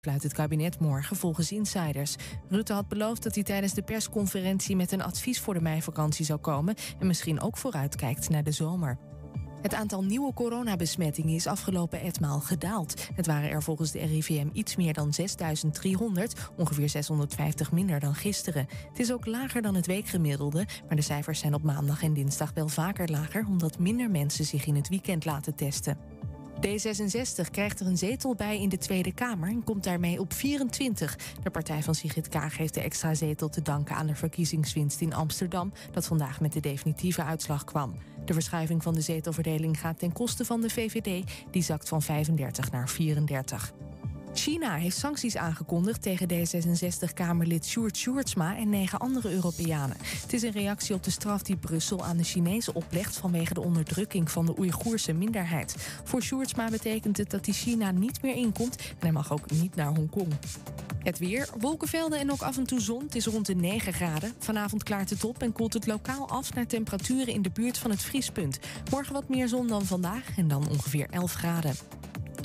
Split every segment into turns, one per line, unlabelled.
Fluit het kabinet morgen volgens insiders. Rutte had beloofd dat hij tijdens de persconferentie met een advies voor de meivakantie zou komen en misschien ook vooruitkijkt naar de zomer. Het aantal nieuwe coronabesmettingen is afgelopen etmaal gedaald. Het waren er volgens de RIVM iets meer dan 6.300, ongeveer 650 minder dan gisteren. Het is ook lager dan het weekgemiddelde, maar de cijfers zijn op maandag en dinsdag wel vaker lager omdat minder mensen zich in het weekend laten testen. D66 krijgt er een zetel bij in de Tweede Kamer en komt daarmee op 24. De partij van Sigrid Kaag heeft de extra zetel te danken aan de verkiezingswinst in Amsterdam, dat vandaag met de definitieve uitslag kwam. De verschuiving van de zetelverdeling gaat ten koste van de VVD, die zakt van 35 naar 34. China heeft sancties aangekondigd tegen D66-Kamerlid Sjoerd Sjoerdsma en negen andere Europeanen. Het is een reactie op de straf die Brussel aan de Chinezen oplegt vanwege de onderdrukking van de Oeigoerse minderheid. Voor Sjoerdsma betekent het dat hij China niet meer inkomt en hij mag ook niet naar Hongkong. Het weer, wolkenvelden en ook af en toe zon. Het is rond de 9 graden. Vanavond klaart het op en koelt het lokaal af naar temperaturen in de buurt van het vriespunt. Morgen wat meer zon dan vandaag en dan ongeveer 11 graden.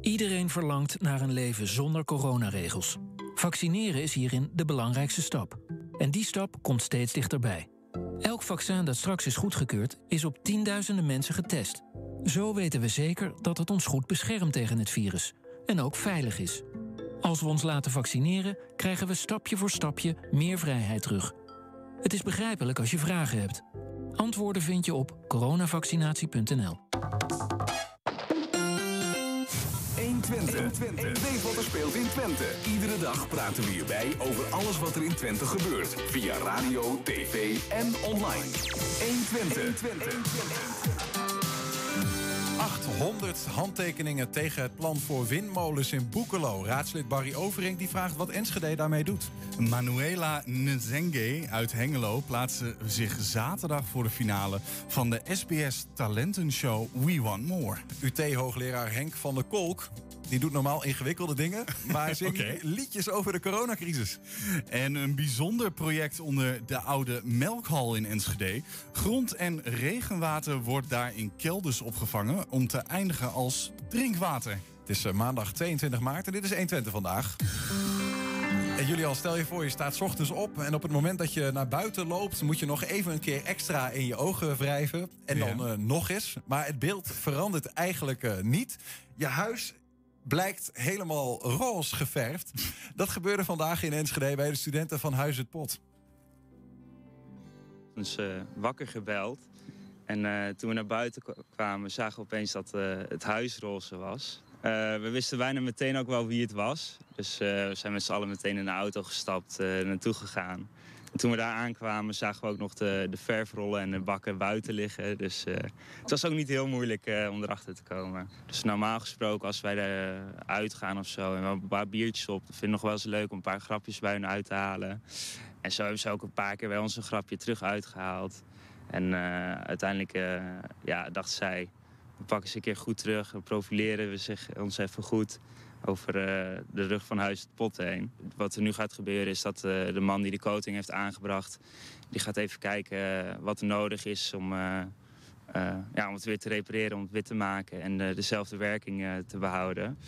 Iedereen verlangt naar een leven zonder coronaregels. Vaccineren is hierin de belangrijkste stap. En die stap komt steeds dichterbij. Elk vaccin dat straks is goedgekeurd, is op tienduizenden mensen getest. Zo weten we zeker dat het ons goed beschermt tegen het virus. En ook veilig is. Als we ons laten vaccineren, krijgen we stapje voor stapje meer vrijheid terug. Het is begrijpelijk als je vragen hebt. Antwoorden vind je op coronavaccinatie.nl.
120. 120. Weet wat er speelt in Twente. Iedere dag praten we hierbij over alles wat er in Twente gebeurt. Via radio, tv en online. 120.
800 handtekeningen tegen het plan voor windmolens in Boekelo. Raadslid Barry Overing die vraagt wat Enschede daarmee doet.
Manuela Nzenge uit Hengelo plaatste zich zaterdag voor de finale van de SBS Talentenshow We Want More.
UT-hoogleraar Henk van der Kolk die doet normaal ingewikkelde dingen, maar zingt liedjes over de coronacrisis.
En een bijzonder project onder de oude melkhal in Enschede. Grond- en regenwater wordt daar in kelders opgevangen om te eindigen als drinkwater.
Het is eh, maandag 22 maart en dit is 120 vandaag. En Julian, stel je voor, je staat 's ochtends op en op het moment dat je naar buiten loopt, moet je nog even een keer extra in je ogen wrijven. En dan
Ja.
eh, nog eens. Maar het beeld verandert eigenlijk eh, niet. Je huis blijkt helemaal roze geverfd. Dat gebeurde vandaag in Enschede bij de studenten van Huis het Pot.
ons eh, wakker gebeld. En eh, toen we naar buiten kwa- kwamen, zagen we opeens dat eh, het huis roze was. Eh, we wisten bijna meteen ook wel wie het was. Dus eh, we zijn met z'n allen meteen in de auto gestapt, eh, naartoe gegaan. En toen we daar aankwamen, zagen we ook nog de, de verfrollen en de bakken buiten liggen. Dus eh, het was ook niet heel moeilijk eh, om erachter te komen. Dus normaal gesproken, als wij er uitgaan of zo en we een paar biertjes op, vind ik nog wel eens leuk om een paar grapjes bij hun uit te halen. En zo hebben ze ook een paar keer bij ons een grapje terug uitgehaald. En eh, uiteindelijk ja, dacht zij, we pakken ze een keer goed terug. We profileren we zich, ons even goed over eh, de rug van Huis het Pot heen. Wat er nu gaat gebeuren is dat eh, de man die de coating heeft aangebracht... die gaat even kijken eh, wat er nodig is om, ja, om het weer te repareren, om het wit te maken... en dezelfde werking te behouden.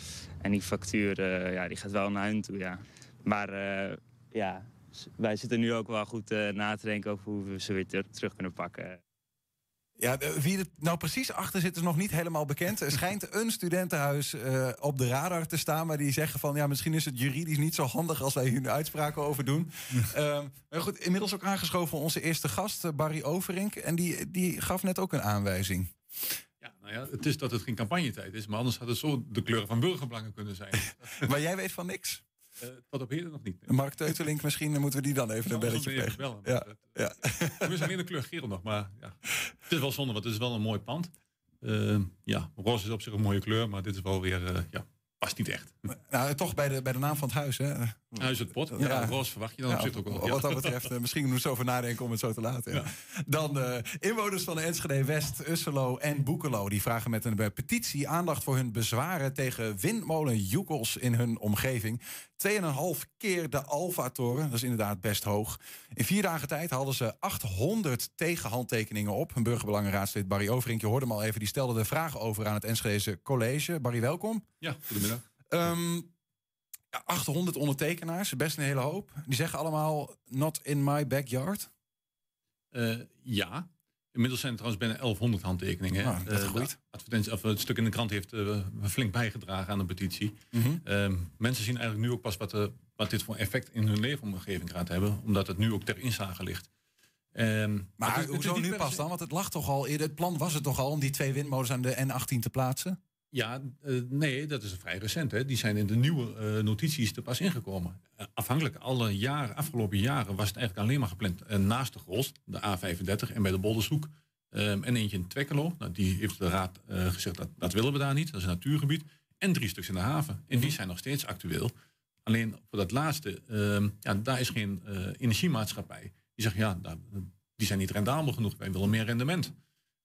En die factuur ja, die gaat wel naar hun toe, ja. Maar ja, wij zitten nu ook wel goed na te denken over hoe we ze weer ter- terug kunnen pakken.
Ja, wie er nou precies achter zit is nog niet helemaal bekend. Er schijnt een studentenhuis eh, op de radar te staan... maar die zeggen van ja, misschien is het juridisch niet zo handig... als wij hier nu uitspraken over doen. Ehm, maar goed, inmiddels ook aangeschoven onze eerste gast, eh, Barry Overink. En die, die gaf net ook een aanwijzing.
Ja, nou ja, het is dat het geen campagnetijd is, maar anders had het zo de kleuren van burgerbelangen kunnen zijn.
Maar jij weet van niks?
Eh tot op heden nog niet.
Mark Teutelink, misschien moeten we die dan even een belletje plegen.
bellen,
Ja, ja.
We zijn alleen de kleur geel nog, maar ja. het is wel zonde, want het is wel een mooi pand. Eh, ja, roze is op zich een mooie kleur, maar dit is wel weer, eh, ja, past niet echt.
Nou, toch bij de, bij de naam van het huis, hè?
Huis het pot. Ja,
Ja.
roos verwacht je dan op zich ook wel.
Wat dat betreft, eh, misschien moeten we over nadenken om het zo te laten. ja. Dan eh, inwoners van Enschede West, Usselo en Boekelo. Die vragen met een eh, petitie aandacht voor hun bezwaren tegen windmolenjoekels in hun omgeving. 2,5 keer de Alfa-toren, dat is inderdaad best hoog. In vier dagen tijd hadden ze 800 tegenhandtekeningen op. Hun burgerbelangenraadslid Barry Overink, je hoorde hem al even, die stelde de vragen over aan het Enschedese college. Barry, welkom.
Ja, goedemiddag.
Ehm, 800 ondertekenaars, best een hele hoop. Die zeggen allemaal not in my backyard.
Eh, ja. Inmiddels zijn er trouwens bijna 1100 handtekeningen.
Ah, dat
de
groeit.
advertentie, of het stuk in de krant heeft eh, flink bijgedragen aan de petitie.
Mhm.
Ehm, mensen zien eigenlijk nu ook pas wat, wat dit voor effect in hun leefomgeving gaat hebben. Omdat het nu ook ter inzage ligt. Ehm,
Maar
het is-
hoezo nu pas dan? Want het lag toch al eerder. Het plan was het toch al om die twee windmolens aan de N18 te plaatsen?
Ja, eh, nee, dat is vrij recent. Hè. Die zijn in de nieuwe eh, notities er pas ingekomen. Eh, afhankelijk, alle jaren, afgelopen jaren was het eigenlijk alleen maar gepland naast de Gros, de A35 en bij de Boldershoek. Ehm, en eentje in Twekkelo. Nou, die heeft de raad gezegd dat dat willen we daar niet. Dat is een natuurgebied. En drie stuks in de haven. En die zijn nog steeds actueel. Alleen voor dat laatste, ehm, ja, daar is geen energiemaatschappij. Die zegt ja, daar, die zijn niet rendabel genoeg. Wij willen meer rendement.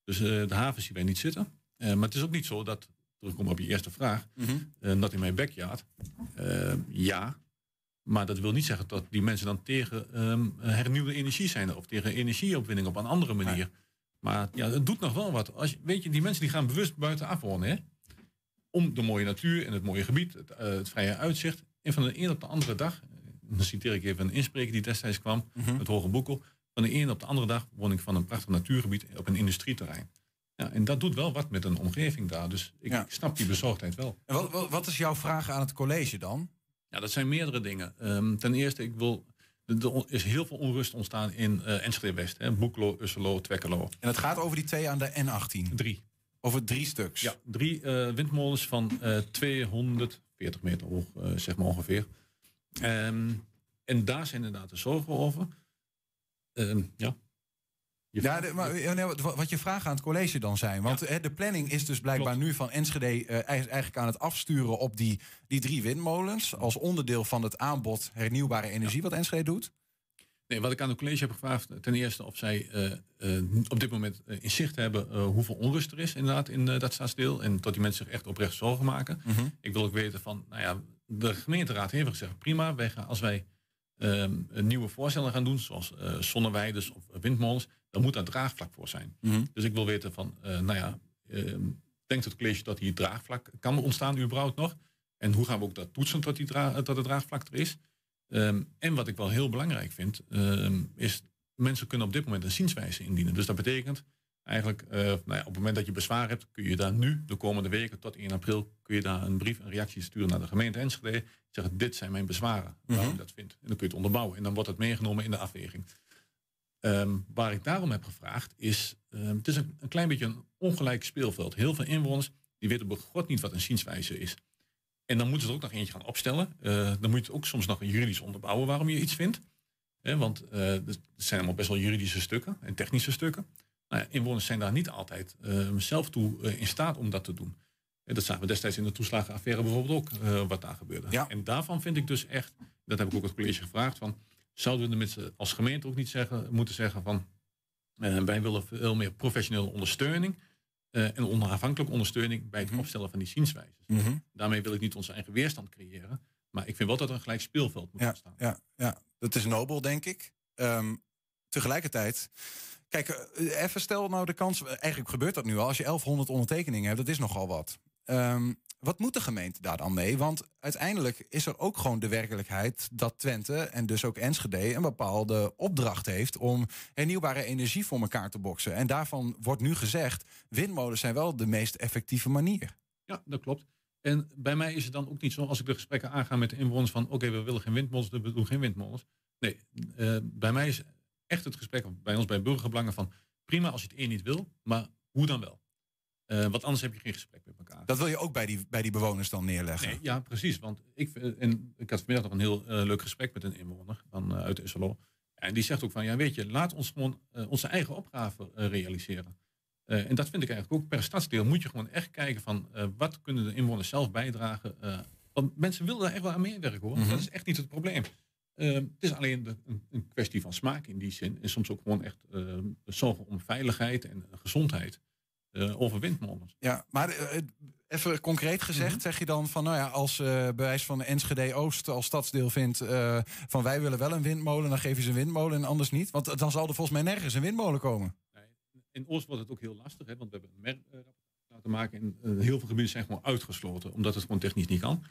Dus de haven zien wij niet zitten. Maar het is ook niet zo dat, terugkomen op je eerste vraag, eh, not in mijn backyard. Eh, ja, maar dat wil niet zeggen dat die mensen dan tegen ehm, hernieuwde energie zijn of tegen energieopwinning op een andere manier. Maar ja, het doet nog wel wat. Als je, weet je, die mensen die gaan bewust buitenaf wonen. Hè? Om de mooie natuur en het mooie gebied, het, eh, het vrije uitzicht. En van de een op de andere dag, eh, dan citeer ik even een inspreker die destijds kwam, het Hoge Boekel. Van de een op de andere dag woon ik van een prachtig natuurgebied op een industrieterrein. Ja, en dat doet wel wat met een omgeving daar. Dus ik,
Ja.
snap die bezorgdheid wel.
En wat, wat, is jouw vraag aan het college dan?
Ja, dat zijn meerdere dingen. Ehm, ten eerste, ik wil, er is heel veel onrust ontstaan in eh Enschede West. Hè? Boekelo, Usselo, Twekkelo.
En het gaat over die twee aan de N18.
Drie.
Over drie stuks.
Ja, drie eh, windmolens van eh 240 meter hoog, eh, zeg maar ongeveer. Ehm, en daar zijn inderdaad de zorgen over. Ehm, ja. Je
Ja,
vraagt-
de- maar eh, wat, wat je vraag aan het college dan zijn. Want eh, de planning is dus blijkbaar nu van Enschede eh, eigen- eigenlijk aan het afsturen op die, die drie windmolens. Als onderdeel van het aanbod hernieuwbare energie wat Enschede doet.
Nee, wat ik aan het college heb gevraagd, ten eerste of zij eh, eh, op dit moment eh, in zicht hebben eh, hoeveel onrust er is inderdaad in eh, dat staatsdeel. En dat die mensen zich echt oprecht zorgen maken.
Mhm.
Ik wil ook weten van, nou ja, de gemeenteraad heeft gezegd, prima, wij gaan, als wij ehm, nieuwe voorstellen gaan doen, zoals eh zonneweiders of windmolens, dan moet daar draagvlak voor zijn.
Mhm.
Dus ik wil weten van, eh, nou ja, ehm, denkt het college dat hier draagvlak kan ontstaan überhaupt nog? En hoe gaan we ook dat toetsen tot, die tot het draagvlak er is? Ehm, en wat ik wel heel belangrijk vind, ehm, is mensen kunnen op dit moment een zienswijze indienen. Dus dat betekent eigenlijk, eh, nou ja, op het moment dat je bezwaar hebt, kun je daar nu, de komende weken tot 1 april, kun je daar een brief, een reactie sturen naar de gemeente Enschede. Zeggen, dit zijn mijn bezwaren, waarom
Mhm.
je dat vindt. En dan kun je het onderbouwen. En dan wordt het meegenomen in de afweging. Ehm, waar ik daarom heb gevraagd is, ehm, het is een, een klein beetje een ongelijk speelveld. Heel veel inwoners die weten bij God niet wat een zienswijze is. En dan moeten ze er ook nog eentje gaan opstellen. Eh, dan moet je het ook soms nog een juridisch onderbouwen waarom je iets vindt. Want er zijn allemaal best wel juridische stukken en technische stukken. Nou ja, inwoners zijn daar niet altijd eh, zelf toe eh, in staat om dat te doen. En dat zagen we destijds in de toeslagenaffaire bijvoorbeeld ook, wat daar gebeurde.
Ja.
En daarvan vind ik dus echt, dat heb ik ook het college gevraagd, van, zouden we de mensen als gemeente ook niet zeggen, moeten zeggen van, eh, wij willen veel meer professionele ondersteuning eh, en onafhankelijke ondersteuning bij het opstellen van die zienswijzes.
Mhm.
Daarmee wil ik niet onze eigen weerstand creëren, maar ik vind wel dat er een gelijk speelveld moet
Ja,
ontstaan.
ja, ja, dat is nobel, denk ik. Ehm, tegelijkertijd, kijk, eh, even stel nou de kans, eigenlijk gebeurt dat nu al, als je 1100 ondertekeningen hebt, dat is nogal wat. Ehm, wat moet de gemeente daar dan mee? Want uiteindelijk is er ook gewoon de werkelijkheid dat Twente en dus ook Enschede een bepaalde opdracht heeft om hernieuwbare energie voor elkaar te boksen. En daarvan wordt nu gezegd, windmolens zijn wel de meest effectieve manier.
Ja, dat klopt. En bij mij is het dan ook niet zo, als ik de gesprekken aanga met de inwoners van, oké, we willen geen windmolens, we doen geen windmolens. Nee, eh, bij mij is echt het gesprek, bij ons bij burgerbelangen van, prima als je het één niet wil, maar hoe dan wel? Eh, want anders heb je geen gesprek met elkaar.
Dat wil je ook bij die, bij die bewoners dan neerleggen.
Nee, ja, precies. Want ik, en ik had vanmiddag nog een heel eh, leuk gesprek met een inwoner van, eh, uit Usselo. En die zegt ook van, ja weet je, laat ons gewoon onze eigen opgave realiseren. En dat vind ik eigenlijk ook per stadsdeel moet je gewoon echt kijken van wat kunnen de inwoners zelf bijdragen. Want mensen willen daar echt wel aan meewerken hoor.
Mhm.
Dat is echt niet het probleem. Het is alleen de- een, een kwestie van smaak in die zin. En soms ook gewoon echt zorgen om veiligheid en gezondheid eh, over windmolens.
Ja, maar eh, even concreet gezegd,
Mhm.
zeg je dan van, nou ja, als eh bewijs van de Enschede Oost als stadsdeel vindt eh, van wij willen wel een windmolen, dan geef je ze een windmolen en anders niet. Want dan zal er volgens mij nergens een windmolen komen.
In Oost wordt het ook heel lastig, hè, want we hebben een merk laten maken. En eh, heel veel gebieden zijn gewoon uitgesloten, omdat het gewoon technisch niet kan.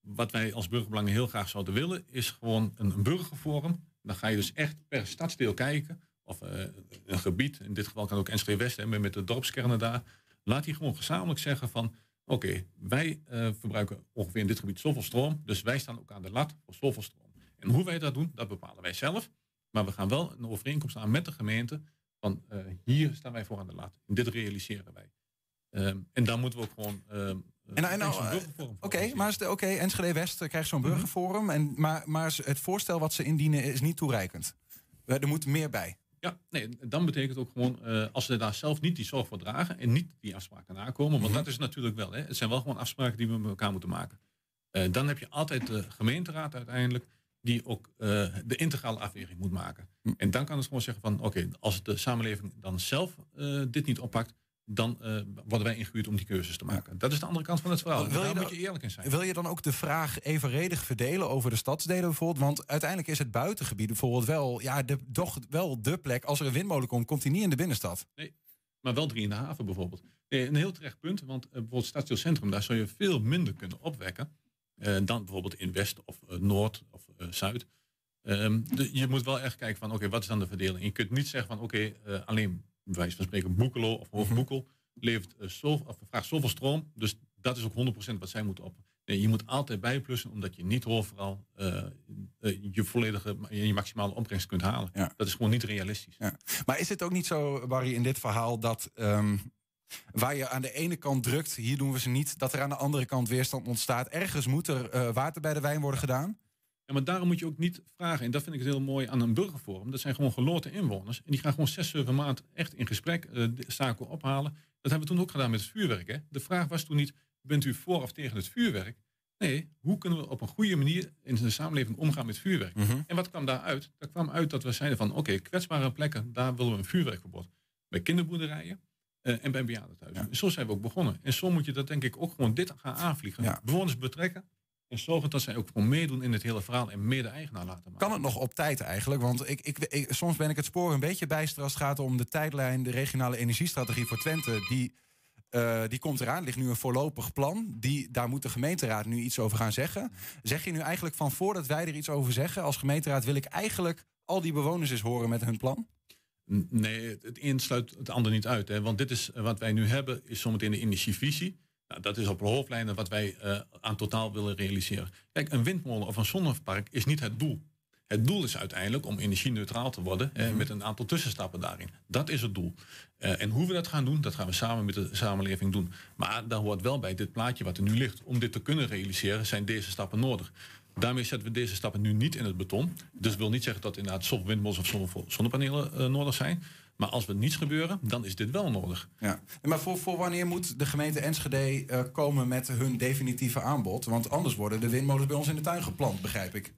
Wat wij als burgerbelangen heel graag zouden willen, is gewoon een, een burgerforum. Dan ga je dus echt per stadsdeel kijken. Of eh, een gebied, in dit geval kan ook Enschede West, hè, met de dorpskernen daar. Laat die gewoon gezamenlijk zeggen van... Oké, wij eh, verbruiken ongeveer in dit gebied zoveel stroom. Dus wij staan ook aan de lat voor zoveel stroom. En hoe wij dat doen, dat bepalen wij zelf. Maar we gaan wel een overeenkomst aan met de gemeente. Van eh, hier staan wij voor aan de lat. En dit realiseren wij. Ehm, en daar moeten we ook gewoon... ehm,
En, nou, en nou, Oké, maar oké, Enschede West krijgt zo'n burgerforum, en, maar, maar het voorstel wat ze indienen is niet toereikend. Er moet meer bij.
Ja, nee, dan betekent ook gewoon, eh, als ze daar zelf niet die zorg voor dragen en niet die afspraken nakomen, want dat is natuurlijk wel, hè, het zijn wel gewoon afspraken die we met elkaar moeten maken. Eh, dan heb je altijd de gemeenteraad uiteindelijk, die ook eh, de integrale afweging moet maken. En dan kan het gewoon zeggen van, oké, als de samenleving dan zelf dit niet oppakt, dan eh, worden wij ingehuurd om die keuzes te maken. Dat is de andere kant van het verhaal.
Wil je
daar
dan-
moet je eerlijk in zijn.
Wil je dan ook de vraag evenredig verdelen over de stadsdelen bijvoorbeeld? Want uiteindelijk is het buitengebied bijvoorbeeld wel, ja, de, toch wel de plek. Als er een windmolen komt, komt die niet in de binnenstad.
Nee, maar wel drie in de haven bijvoorbeeld. Nee, een heel terecht punt, want eh, bijvoorbeeld Stadsdeel Centrum, daar zou je veel minder kunnen opwekken eh, dan bijvoorbeeld in West of Noord of Zuid. Ehm, de- je moet wel echt kijken van, oké, wat is dan de verdeling? Je kunt niet zeggen van, oké, alleen wijze van spreken Boekelo of Hoogboekel levert eh, zo, of vraagt zoveel stroom, dus dat is ook 100% wat zij moeten op. Nee, je moet altijd bijplussen, omdat je niet overal eh, eh, je volledige, je maximale opbrengst kunt halen. Dat is gewoon niet realistisch.
Ja. Maar is het ook niet zo, Barry, in dit verhaal dat ehm, waar je aan de ene kant drukt, hier doen we ze niet, dat er aan de andere kant weerstand ontstaat? Ergens moet er water bij de wijn worden gedaan?
Ja, maar daarom moet je ook niet vragen, en dat vind ik het heel mooi aan een burgerforum. Dat zijn gewoon geloten inwoners. En die gaan gewoon zes, zeven maanden echt in gesprek eh, zaken ophalen. Dat hebben we toen ook gedaan met het vuurwerk. Hè? De vraag was toen niet, bent u voor of tegen het vuurwerk? Nee, hoe kunnen we op een goede manier in de samenleving omgaan met vuurwerk? En wat kwam daaruit? Dat kwam uit dat we zeiden van, oké, kwetsbare plekken, daar willen we een vuurwerkverbod. Bij kinderboerderijen eh, en bij bejaardentehuizen. Zo zijn we ook begonnen. En zo moet je dat denk ik ook gewoon dit gaan aanvliegen. Bewoners betrekken. En zorgen dat zij ook gewoon meedoen in het hele verhaal en mede-eigenaar laten maken.
Kan het nog op tijd eigenlijk? Want ik, ik, ik- soms ben ik het spoor een beetje bijster als het gaat om de tijdlijn, de regionale energiestrategie voor Twente. Die, eh, die komt eraan, ligt nu een voorlopig plan. Die, daar moet de gemeenteraad nu iets over gaan zeggen. Zeg je nu eigenlijk van voordat wij er iets over zeggen, als gemeenteraad wil ik eigenlijk al die bewoners eens horen met hun plan?
Nee, het- het een sluit het ander niet uit. Hè? Want dit is eh, wat wij nu hebben, is zometeen de energievisie. Nou, dat is op de hoofdlijnen wat wij eh, aan totaal willen realiseren. Kijk, een windmolen of een zonnepark is niet het doel. Het doel is uiteindelijk om energie-neutraal te worden hè, met een aantal tussenstappen daarin. Dat is het doel. Eh, en hoe we dat gaan doen, dat gaan we samen met de samenleving doen. Maar daar hoort wel bij dit plaatje wat er nu ligt. Om dit te kunnen realiseren zijn deze stappen nodig. Daarmee zetten we deze stappen nu niet in het beton. Dus wil niet zeggen dat inderdaad zoveel windmolens of zonnepanelen eh, nodig zijn. Maar als er niets gebeuren, dan is dit wel nodig.
Ja. Maar voor, voor wanneer moet de gemeente Enschede eh, komen met hun definitieve aanbod? Want anders worden de windmolens bij ons in de tuin geplant, begrijp ik.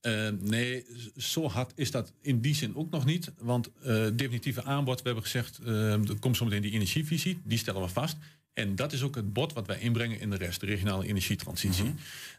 Eh, nee, zo hard is dat in die zin ook nog niet. Want definitieve aanbod, we hebben gezegd, er komt zometeen die energievisie, die stellen we vast. En dat is ook het bod wat wij inbrengen in de rest, de regionale energietransitie.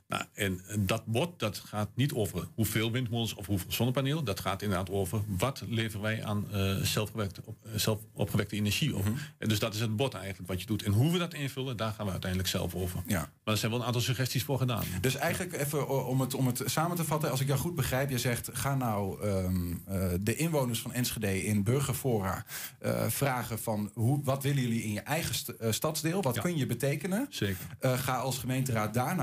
Nou, en dat bod dat gaat niet over hoeveel windmolens of hoeveel zonnepanelen. Dat gaat inderdaad over wat leveren wij aan eh zelfgewerkte, op, eh, zelf opgewekte energie op. En dus dat is het bod eigenlijk wat je doet. En hoe we dat invullen, daar gaan we uiteindelijk zelf over.
Ja.
Maar er zijn wel een aantal suggesties voor gedaan.
Dus eigenlijk even om het, om het samen te vatten, als ik jou goed begrijp, je zegt ga nou ehm, eh, de inwoners van Enschede in burgerfora eh, vragen van hoe, wat willen jullie in je eigen st- stadsdeel, wat kun je betekenen?
Zeker.
Ga als gemeenteraad daar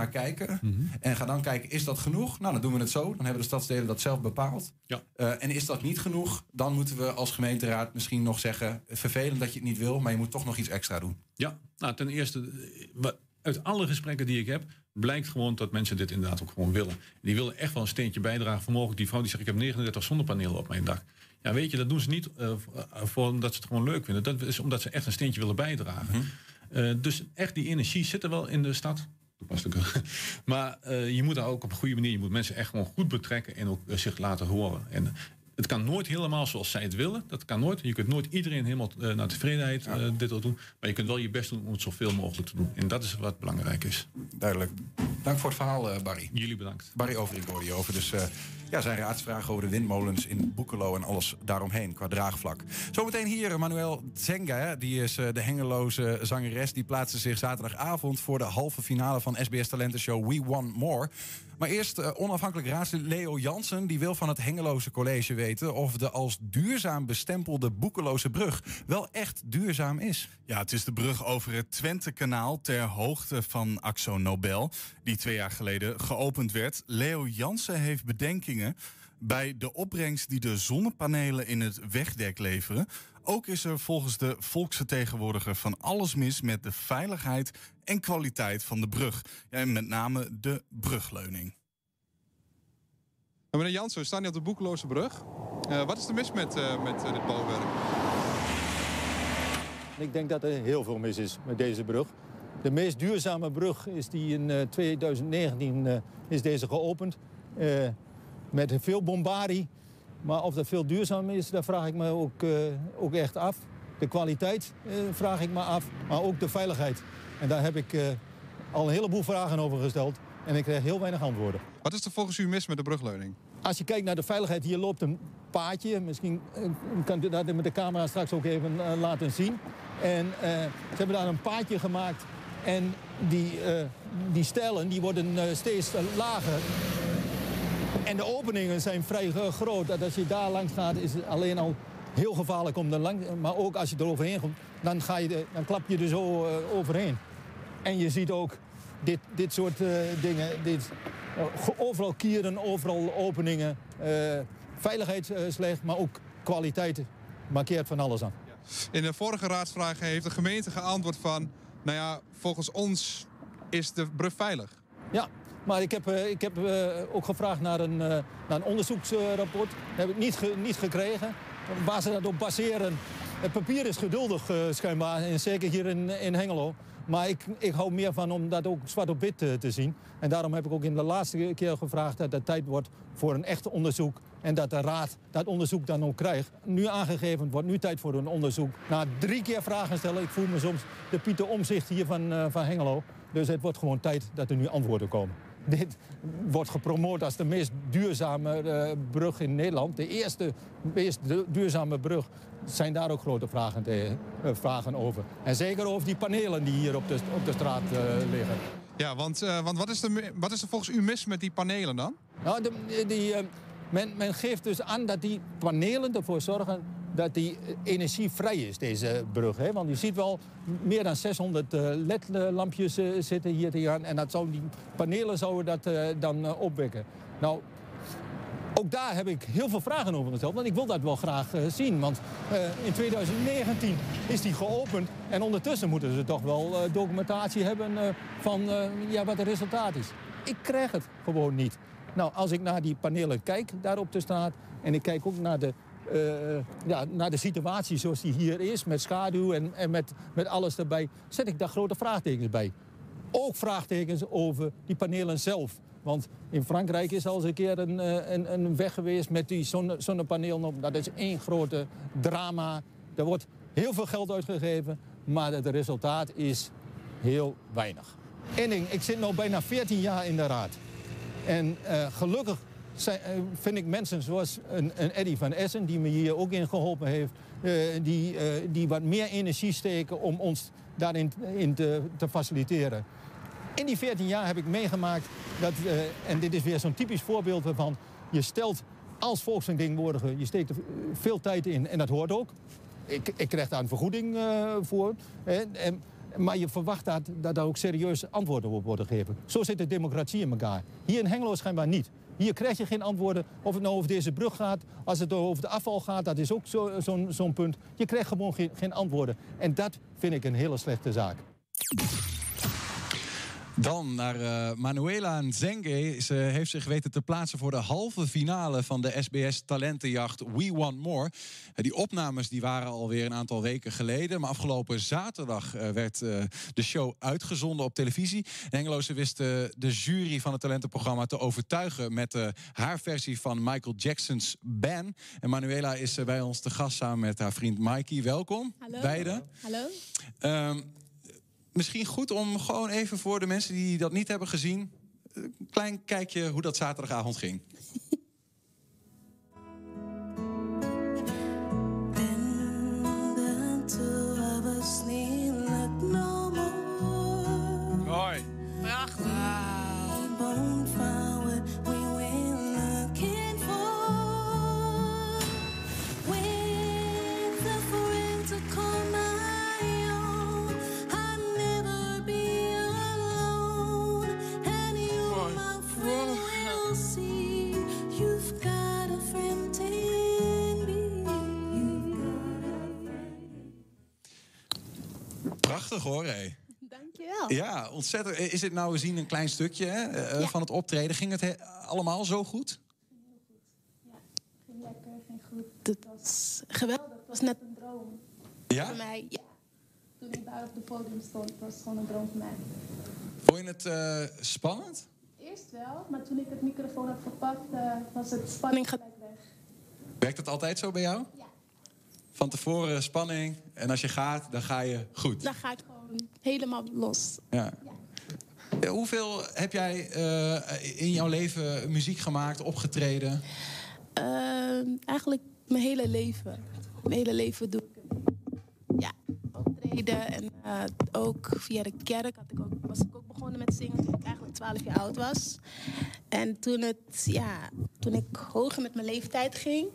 kijken en ga dan kijken, is dat genoeg? Nou, dan doen we het zo, dan hebben de stadsdelen dat zelf bepaald.
Ja.
Eh, en is dat niet genoeg, dan moeten we als gemeenteraad misschien nog zeggen, vervelend dat je het niet wil, maar je moet toch nog iets extra doen.
Ja, nou ten eerste, eh, uit alle gesprekken die ik heb, blijkt gewoon dat mensen dit inderdaad ook gewoon willen. Die willen echt wel een steentje bijdragen voor mogelijk. Die vrouw die zegt, ik heb 39 zonnepanelen op mijn dak. Ja, weet je, dat doen ze niet uh, voor omdat ze het gewoon leuk vinden. Dat is omdat ze echt een steentje willen bijdragen. uh, dus echt die energie zit er wel in de stad. Maar uh, je moet daar ook op een goede manier, je moet mensen echt gewoon goed betrekken en ook zich laten horen. En het kan nooit helemaal zoals zij het willen. Dat kan nooit. Je kunt nooit iedereen helemaal uh, naar tevredenheid uh, dit wil doen. Maar je kunt wel je best doen om het zoveel mogelijk te doen. En dat is wat belangrijk is.
Duidelijk. Dank voor het verhaal, uh, Barry.
Jullie bedankt.
Barry Overink hoorde je over. Dus ja, zijn raadsvragen over de windmolens in Boekelo en alles daaromheen qua draagvlak. Zometeen hier Manuel Zenga, die is de hengeloze zangeres. Die plaatste zich zaterdagavond voor de halve finale van SBS Talentenshow We Want More. Maar eerst uh, onafhankelijk raadslid Leo Jansen. Die wil van het Hengeloze College weten of de als duurzaam bestempelde Boekeloze brug wel echt duurzaam is.
Ja, het is de brug over het Twente-kanaal ter hoogte van Axo Nobel. Die twee jaar geleden geopend werd. Leo Jansen heeft bedenkingen bij de opbrengst die de zonnepanelen in het wegdek leveren. Ook is er volgens de volksvertegenwoordiger van alles mis met de veiligheid en kwaliteit van de brug. Ja, en met name de brugleuning.
meneer Jansen, we staan hier op de Boekeloze brug. Uh, wat is er mis met, uh, met uh, dit bouwwerk?
Ik denk dat er heel veel mis is met deze brug. De meest duurzame brug is die in 2019 is deze geopend. met veel bombardie. Maar of dat veel duurzaam is, daar vraag ik me ook, uh, ook echt af. De kwaliteit uh, vraag ik me af, maar ook de veiligheid. En daar heb ik uh, al een heleboel vragen over gesteld. En ik krijg heel weinig antwoorden.
Wat is er volgens u mis met de brugleuning?
Als je kijkt naar de veiligheid, hier loopt een paadje. Misschien kan u dat met de camera straks ook even laten zien. En ze hebben daar een paadje gemaakt. En die, die stijlen die worden steeds lager. En de openingen zijn vrij groot. Dat als je daar langs gaat, is het alleen al heel gevaarlijk om er langs. Maar ook als je er overheen komt, dan, ga je de, dan klap je er zo uh, overheen. En je ziet ook dit, dit soort uh, dingen. Dit, uh, overal kieren, overal openingen. veiligheid slecht, maar ook kwaliteit markeert van alles aan.
In de vorige raadsvraag heeft de gemeente geantwoord van... nou ja, volgens ons is de brug veilig.
Ja, maar ik heb, uh, ik heb uh, ook gevraagd naar een, uh, naar een onderzoeksrapport. Dat heb ik niet, niet gekregen. Waar ze dat op baseren. Het papier is geduldig schijnbaar. En zeker hier in, in Hengelo. Maar ik, ik hou meer van om dat ook zwart op wit te, te zien. En daarom heb ik ook in de laatste keer gevraagd dat het tijd wordt voor een echt onderzoek. En dat de raad dat onderzoek dan ook krijgt. Nu aangegeven, wordt nu tijd voor een onderzoek. Na drie keer vragen stellen, ik voel me soms de Pieter Omzicht hier van, van Hengelo. Dus het wordt gewoon tijd dat er nu antwoorden komen. Dit wordt gepromoot als de meest duurzame uh, brug in Nederland. De eerste meest duurzame brug. Zijn daar ook grote vragen, te, uh, vragen over. En zeker over die panelen die hier op de, op de straat uh, liggen.
Ja, want, want wat, is er, wat is er volgens u mis met die panelen dan?
Nou, de, die, men, men geeft dus aan dat die panelen ervoor zorgen dat die energievrij is, deze brug. Hè? Want je ziet wel meer dan 600 uh, LED-lampjes uh, zitten hier te gaan. En dat zou, die panelen zouden dat dan opwekken. Nou, ook daar heb ik heel veel vragen over gesteld. Want ik wil dat wel graag zien. Want in 2019 is die geopend. En ondertussen moeten ze toch wel documentatie hebben van ja, wat het resultaat is. Ik krijg het gewoon niet. Nou, als ik naar die panelen kijk daar op de straat... en ik kijk ook naar de uh, ja, naar de situatie zoals die hier is, met schaduw en, en met, met alles erbij, zet ik daar grote vraagtekens bij. Ook vraagtekens over die panelen zelf. Want in Frankrijk is al eens een keer een, een, een weg geweest met die zonne, zonnepanelen op. Dat is één grote drama. Er wordt heel veel geld uitgegeven, maar het resultaat is heel weinig. Eén ding, ik zit nu bijna 14 jaar in de raad. En uh, gelukkig zijn, vind ik mensen zoals een, een Eddy van Essen, die me hier ook in geholpen heeft, uh, die, uh, die wat meer energie steken om ons daarin in te, te faciliteren. In die 14 jaar heb ik meegemaakt dat, en dit is weer zo'n typisch voorbeeld van, je stelt als volksvertegenwoordiger, je steekt veel tijd in en dat hoort ook. Ik, ik krijg daar een vergoeding voor. En, maar je verwacht dat, daar ook serieus antwoorden op worden gegeven. Zo zit de democratie in elkaar. Hier in Hengelo schijnbaar niet. Hier krijg je geen antwoorden of het nou over deze brug gaat. Als het over de afval gaat, dat is ook zo'n zo, punt. Je krijgt gewoon geen antwoorden. En dat vind ik een hele slechte zaak.
Dan naar eh, Manuela Nzenge. Ze heeft zich weten te plaatsen voor de halve finale van de SBS Talentenjacht We Want More. Eh, die opnames die waren alweer een aantal weken geleden. Maar afgelopen zaterdag eh, werd de show uitgezonden op televisie. En Hengeloze wist de jury van het talentenprogramma te overtuigen... met haar versie van Michael Jackson's Ban. En Manuela is bij ons te gast samen met haar vriend Mikey. Welkom,
Hallo.
beiden.
Hallo.
Ehm, misschien goed om gewoon even voor de mensen die dat niet hebben gezien... een klein kijkje hoe dat zaterdagavond ging.
Mooi.
Prachtig hoor, hé.
Dankjewel.
Ja, ontzettend. Is het nou, we zien een klein stukje hè, eh,
Ja.
van het optreden. Ging het he- allemaal zo goed?
Ging lekker, ging goed. Het was geweldig. Het was net een droom.
Ja?
Voor mij, ja. Toen ik daar op het podium stond, het was gewoon een droom voor mij.
Vond je het eh, spannend?
Eerst wel, maar toen ik het microfoon had gepakt, eh, was het spanning gelijk weg.
Werkt het altijd zo bij jou?
Ja.
Van tevoren spanning en als je gaat, dan ga je goed.
Dan ga ik gewoon helemaal los.
Ja. Hoeveel heb jij eh, in jouw leven muziek gemaakt, opgetreden?
Ehm, eigenlijk mijn hele leven. Mijn hele leven doe ik. Ja, optreden. En eh, ook via de kerk had ik ook, was ik ook begonnen met zingen toen ik eigenlijk 12 jaar oud was. En toen, het, ja, toen ik hoger met mijn leeftijd ging,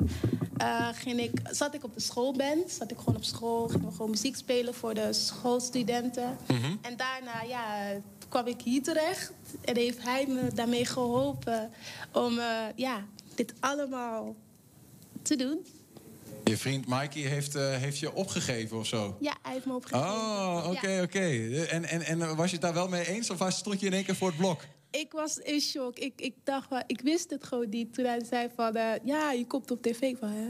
eh, ging ik, zat ik op de schoolband. Zat ik gewoon op school, gingen we gewoon muziek spelen voor de schoolstudenten. En daarna ja, kwam ik hier terecht en heeft hij me daarmee geholpen om eh, ja, dit allemaal te doen.
Je vriend Mikey heeft, eh, heeft je opgegeven of zo?
Ja, hij heeft me opgegeven.
Oh, oké,
Ja.
oké. En, en, en was je het daar wel mee eens of was- stond je in één keer voor het blok?
Ik was in shock. Ik, ik dacht, ik wist het gewoon niet. Toen hij zei van, eh, ja, je komt op tv. Ik van, hè?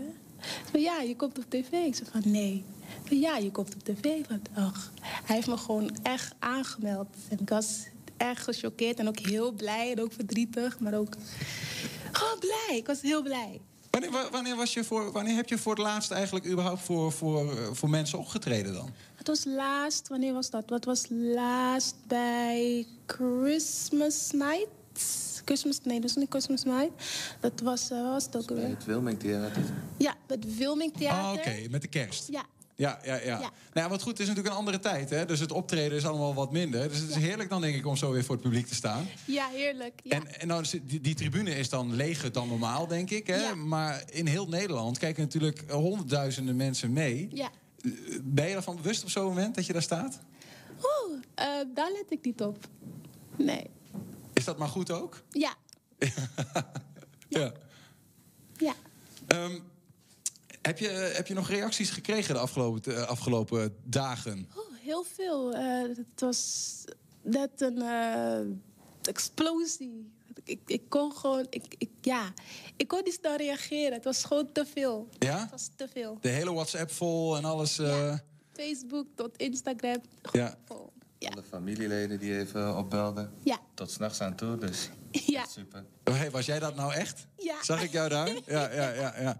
Van, ja, je komt op tv. Ik zei van, nee. Van, ja, je komt op tv. Van, ach. Hij heeft me gewoon echt aangemeld. En ik was echt gechoqueerd en ook heel blij en ook verdrietig. Maar ook gewoon blij. Ik was heel blij.
Wanneer, wa- wanneer, was je voor, wanneer heb je voor het laatst eigenlijk überhaupt voor, voor, eh, voor mensen opgetreden dan?
Het was laatst, wanneer was dat? Wat was laatst bij Christmas Night? Christmas, nee, dat was niet Christmas Night. Dat was, eh, was het ook alweer?
Het Wilming Theater.
Ja, het Wilming Theater.
Oh, oké, met de kerst.
Ja,
Ja, ja, ja.
Ja.
Nou ja, wat goed, het is natuurlijk een andere tijd, hè? Dus het optreden is allemaal wat minder. Dus het is heerlijk dan, denk ik, om zo weer voor het publiek te staan.
ja, heerlijk. Ja.
En, en nou, is die, die tribune is dan leger dan normaal, denk ik. Hè?
Ja.
Maar in heel Nederland kijken natuurlijk honderdduizenden mensen mee.
ja.
Ben je ervan bewust op zo'n moment dat je daar staat?
Oeh, eh, daar let ik niet op. Nee.
Is dat maar goed ook?
Ja,
Ja.
ja.
Ehm, heb, je, heb je nog reacties gekregen de afgelopen, de afgelopen dagen?
Oh, heel veel. Eh, het was net een eh, explosie. Ik, ik kon gewoon, ik, ik, ja, ik kon niet snel reageren. Het was gewoon te veel.
Ja?
Het was te veel.
De hele WhatsApp vol en alles. eh,
Facebook tot Instagram.
ja.
Vol.
Alle familieleden die even opbelden.
Ja.
Tot s'nachts aan toe, dus
Ja.
super.
Oh, hey, was jij dat nou echt?
Ja.
Zag ik jou daar? Ja, ja, ja. ja.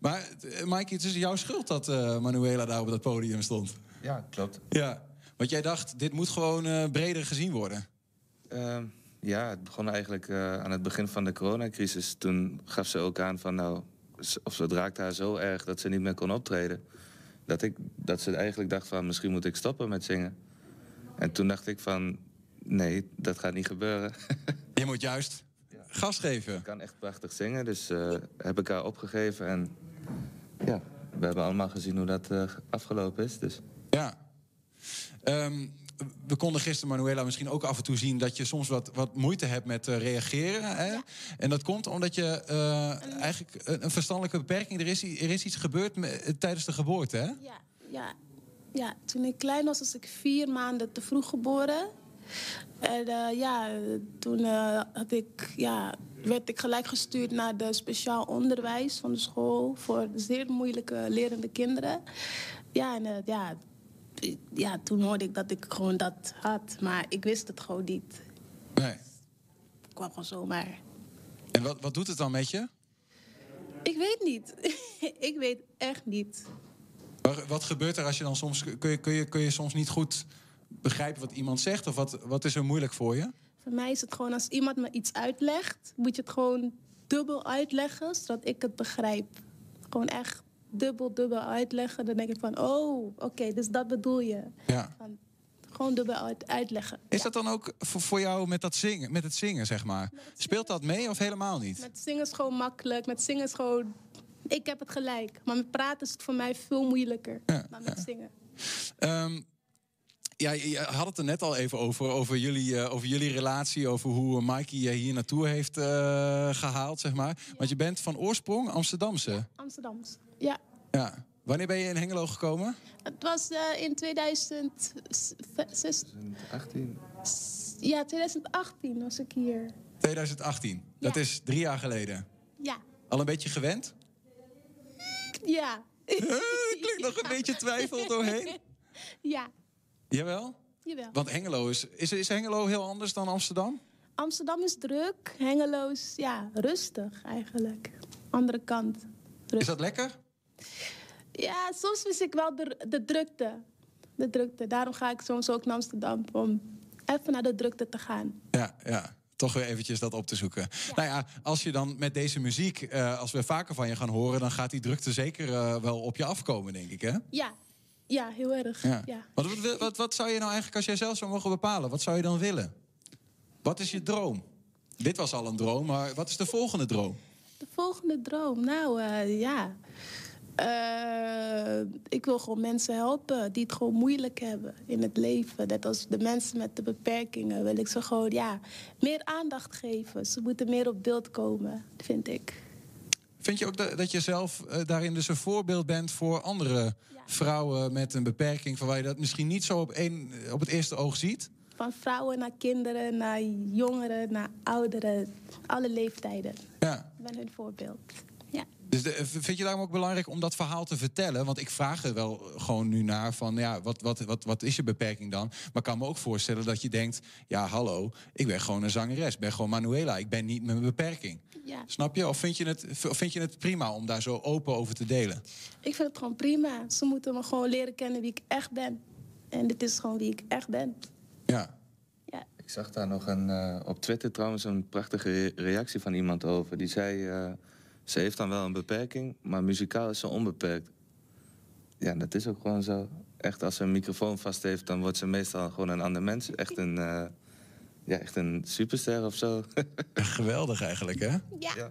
Maar uh, Mikey, het is jouw schuld dat eh, Manuela daar op dat podium stond.
Ja, klopt.
Ja. Want jij dacht, dit moet gewoon eh, breder gezien worden.
Ehm, ja, het begon eigenlijk eh, aan het begin van de coronacrisis. Toen gaf ze ook aan van nou, of het raakte haar zo erg dat ze niet meer kon optreden. Dat, ik, dat ze eigenlijk dacht van misschien moet ik stoppen met zingen. En toen dacht ik van nee, dat gaat niet gebeuren.
Je moet juist gas geven.
Ik kan echt prachtig zingen, dus eh, heb ik haar opgegeven. En ja, we hebben allemaal gezien hoe dat eh, afgelopen is. Dus.
Ja. Ehm, we konden gisteren, Manuela, misschien ook af en toe zien... dat je soms wat, wat moeite hebt met eh, reageren. Hè? En dat komt omdat je eh, eigenlijk een, een verstandelijke beperking... Er is, er is iets gebeurd me- tijdens de geboorte, hè?
Ja, ja, ja, toen ik klein was, was ik vier maanden te vroeg geboren. En eh, ja, toen eh, had ik, ja, werd ik gelijk gestuurd naar de speciaal onderwijs van de school voor zeer moeilijke lerende kinderen. Ja, en eh, ja, ja, toen hoorde ik dat ik gewoon dat had, maar ik wist het gewoon niet.
Nee.
Ik kwam gewoon zomaar.
En wat, wat doet het dan met je?
Ik weet niet. ik weet echt niet.
Wat, wat gebeurt er als je dan soms... Kun je, kun, je, kun je soms niet goed begrijpen wat iemand zegt? Of wat, wat is er moeilijk voor je?
Voor mij is het gewoon als iemand me iets uitlegt, moet je het gewoon dubbel uitleggen, zodat ik het begrijp. Gewoon echt dubbel, dubbel uitleggen. Dan denk ik van, oh, oké, dus dat bedoel je.
Ja.
Van, gewoon dubbel uit, uitleggen.
Is dat dan ook voor, voor jou met, dat zingen, met het zingen, zeg maar? Speelt dat mee of helemaal niet?
Met zingen is gewoon makkelijk. Met zingen is gewoon, ik heb het gelijk. Maar met praten is het voor mij veel moeilijker dan met zingen.
Ehm, ja, je had het er net al even over, over jullie, eh, over jullie relatie, over hoe uh, Mikey je hier naartoe heeft eh, gehaald, zeg maar. Want je bent van oorsprong Amsterdamse.
Amsterdams. Ja.
Ja. Wanneer ben je in Hengelo gekomen?
Het was eh, in 2018.
18.
Ja, 2018 was ik hier.
2018. Dat is drie jaar geleden.
Ja.
Al een beetje gewend?
Ja.
klinkt nog een beetje twijfel doorheen.
Ja,
Jawel?
jawel.
Want Hengelo is, is... Is Hengelo heel anders dan Amsterdam?
Amsterdam is druk. Hengelo is ja, rustig eigenlijk. Andere kant.
Is dat lekker?
Ja, soms mis ik wel de, de drukte. De drukte. Daarom ga ik soms ook naar Amsterdam om even naar de drukte te gaan.
Ja, ja. Toch weer eventjes dat op te zoeken. Nou ja, als je dan met deze muziek, eh, als we vaker van je gaan horen... dan gaat die drukte zeker eh, wel op je afkomen, denk ik, hè?
Ja, ja heel erg.
Ja.
Ja.
Wat, wat, wat, wat zou je nou eigenlijk, als jij zelf zou mogen bepalen... wat zou je dan willen? Wat is je droom? Dit was al een droom, maar wat is de volgende droom?
De volgende droom. Nou, eh, ja. Eh, ik wil gewoon mensen helpen die het gewoon moeilijk hebben in het leven. Net als de mensen met de beperkingen wil ik ze gewoon ja, meer aandacht geven. Ze moeten meer op beeld komen, vind ik.
Vind je ook dat, dat je zelf eh, daarin dus een voorbeeld bent voor andere vrouwen met een beperking... van waar je dat misschien niet zo op, één, op het eerste oog ziet?
Van vrouwen naar kinderen, naar jongeren, naar ouderen. Alle leeftijden.
Ja.
Ik ben hun voorbeeld.
Dus de, vind je daarom ook belangrijk om dat verhaal te vertellen? Want ik vraag er wel gewoon nu naar van, ja, wat, wat, wat, wat is je beperking dan? Maar ik kan me ook voorstellen dat je denkt, ja, hallo, ik ben gewoon een zangeres, ik ben gewoon Manuela, ik ben niet met mijn beperking.
Ja.
Snap je? Of vind je, het, of vind je het prima om daar zo open over te delen?
Ik vind het gewoon prima. Ze moeten me gewoon leren kennen wie ik echt ben. En dit is gewoon wie ik echt ben.
Ja.
Ik zag daar nog een, eh, op Twitter trouwens een prachtige re- reactie van iemand over. Die zei, eh, ze heeft dan wel een beperking, maar muzikaal is ze onbeperkt. Ja, dat is ook gewoon zo. Echt, als ze een microfoon vast heeft, dan wordt ze meestal gewoon een ander mens. Echt een, eh, ja, echt een superster of zo.
Geweldig eigenlijk, hè?
Ja.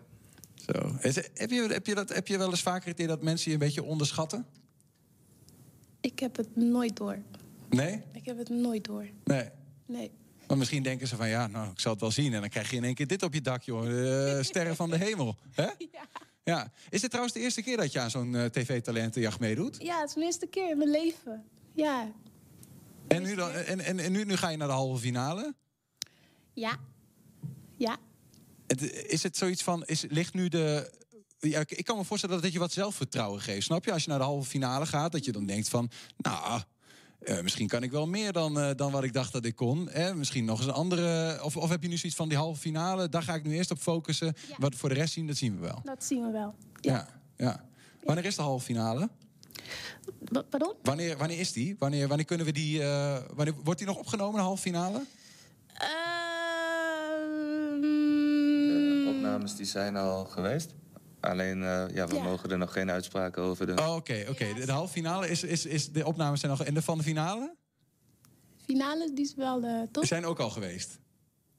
Zo. Is, heb, je, heb, je dat, heb je wel eens vaker het idee dat mensen je een beetje onderschatten?
Ik heb het nooit door.
Nee?
Ik heb het nooit door.
Nee.
Nee.
Maar misschien denken ze van, ja, nou, ik zal het wel zien. En dan krijg je in één keer dit op je dak, joh. Eh, sterren van de hemel. Hè? Ja. Is dit trouwens de eerste keer dat je aan zo'n eh, tv-talentenjacht meedoet?
Ja, het is mijn eerste keer in mijn leven. Ja.
En, nu, dan, en, en, en nu, nu ga je naar de halve finale.
Ja. Ja.
Het- Is het zoiets van, is, ligt nu de... Ja, ik- ik kan me voorstellen dat het je wat zelfvertrouwen geeft. Snap je? Als je naar de halve finale gaat, dat je dan denkt van... Nou, eh, misschien kan ik wel meer dan, eh, dan wat ik dacht dat ik kon. Hè? Misschien nog eens een andere... Of, of heb je nu zoiets van die halve finale, daar ga ik nu eerst op focussen. Wat we voor de rest zien, dat zien we wel.
Dat zien we wel.
Ja. ja. Wanneer is de halve finale?
Pardon?
Wanneer, wanneer is die? Wanneer, wanneer kunnen we die... eh, wanneer, wordt die nog opgenomen, de halve finale?
De opnames die zijn al geweest. Alleen, eh, ja, we
Ja.
mogen er nog geen uitspraken over doen.
Oh, Oké, oké. De, de halve finale is, is, is... De opnames zijn nog... En de van de finale?
Finale, die is wel eh toch?
Zijn ook al geweest?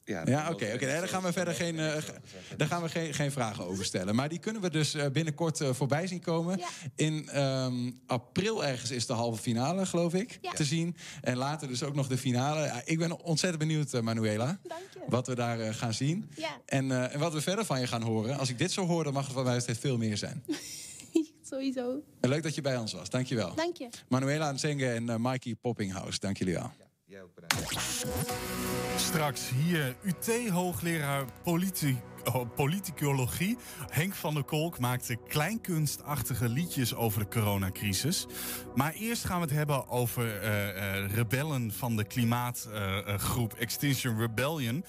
Ja,
Ja, oké. oké. Nee, daar gaan we verder geen, eh, ge- daar gaan we geen, geen vragen over stellen. Maar die kunnen we dus eh, binnenkort eh, voorbij zien komen. In ehm, april ergens is de halve finale, geloof ik, te zien. En later dus ook nog de finale. Ja, ik ben ontzettend benieuwd, Manuela. Wat we daar eh, gaan zien.
Ja.
En, eh, en wat we verder van je gaan horen. Als ik dit zo hoor, dan mag het van mij het veel meer zijn.
Sowieso.
En leuk dat je bij ons was. Dankjewel.
Dank je.
Manuela Nzenge en Mikey Poppinghouse. Dank jullie wel.
Straks hier UT-hoogleraar politi oh, politicologie Henk van der Kolk maakte kleinkunstachtige liedjes over de coronacrisis. Maar eerst gaan we het hebben over eh, eh, rebellen van de klimaatgroep Extinction Rebellion.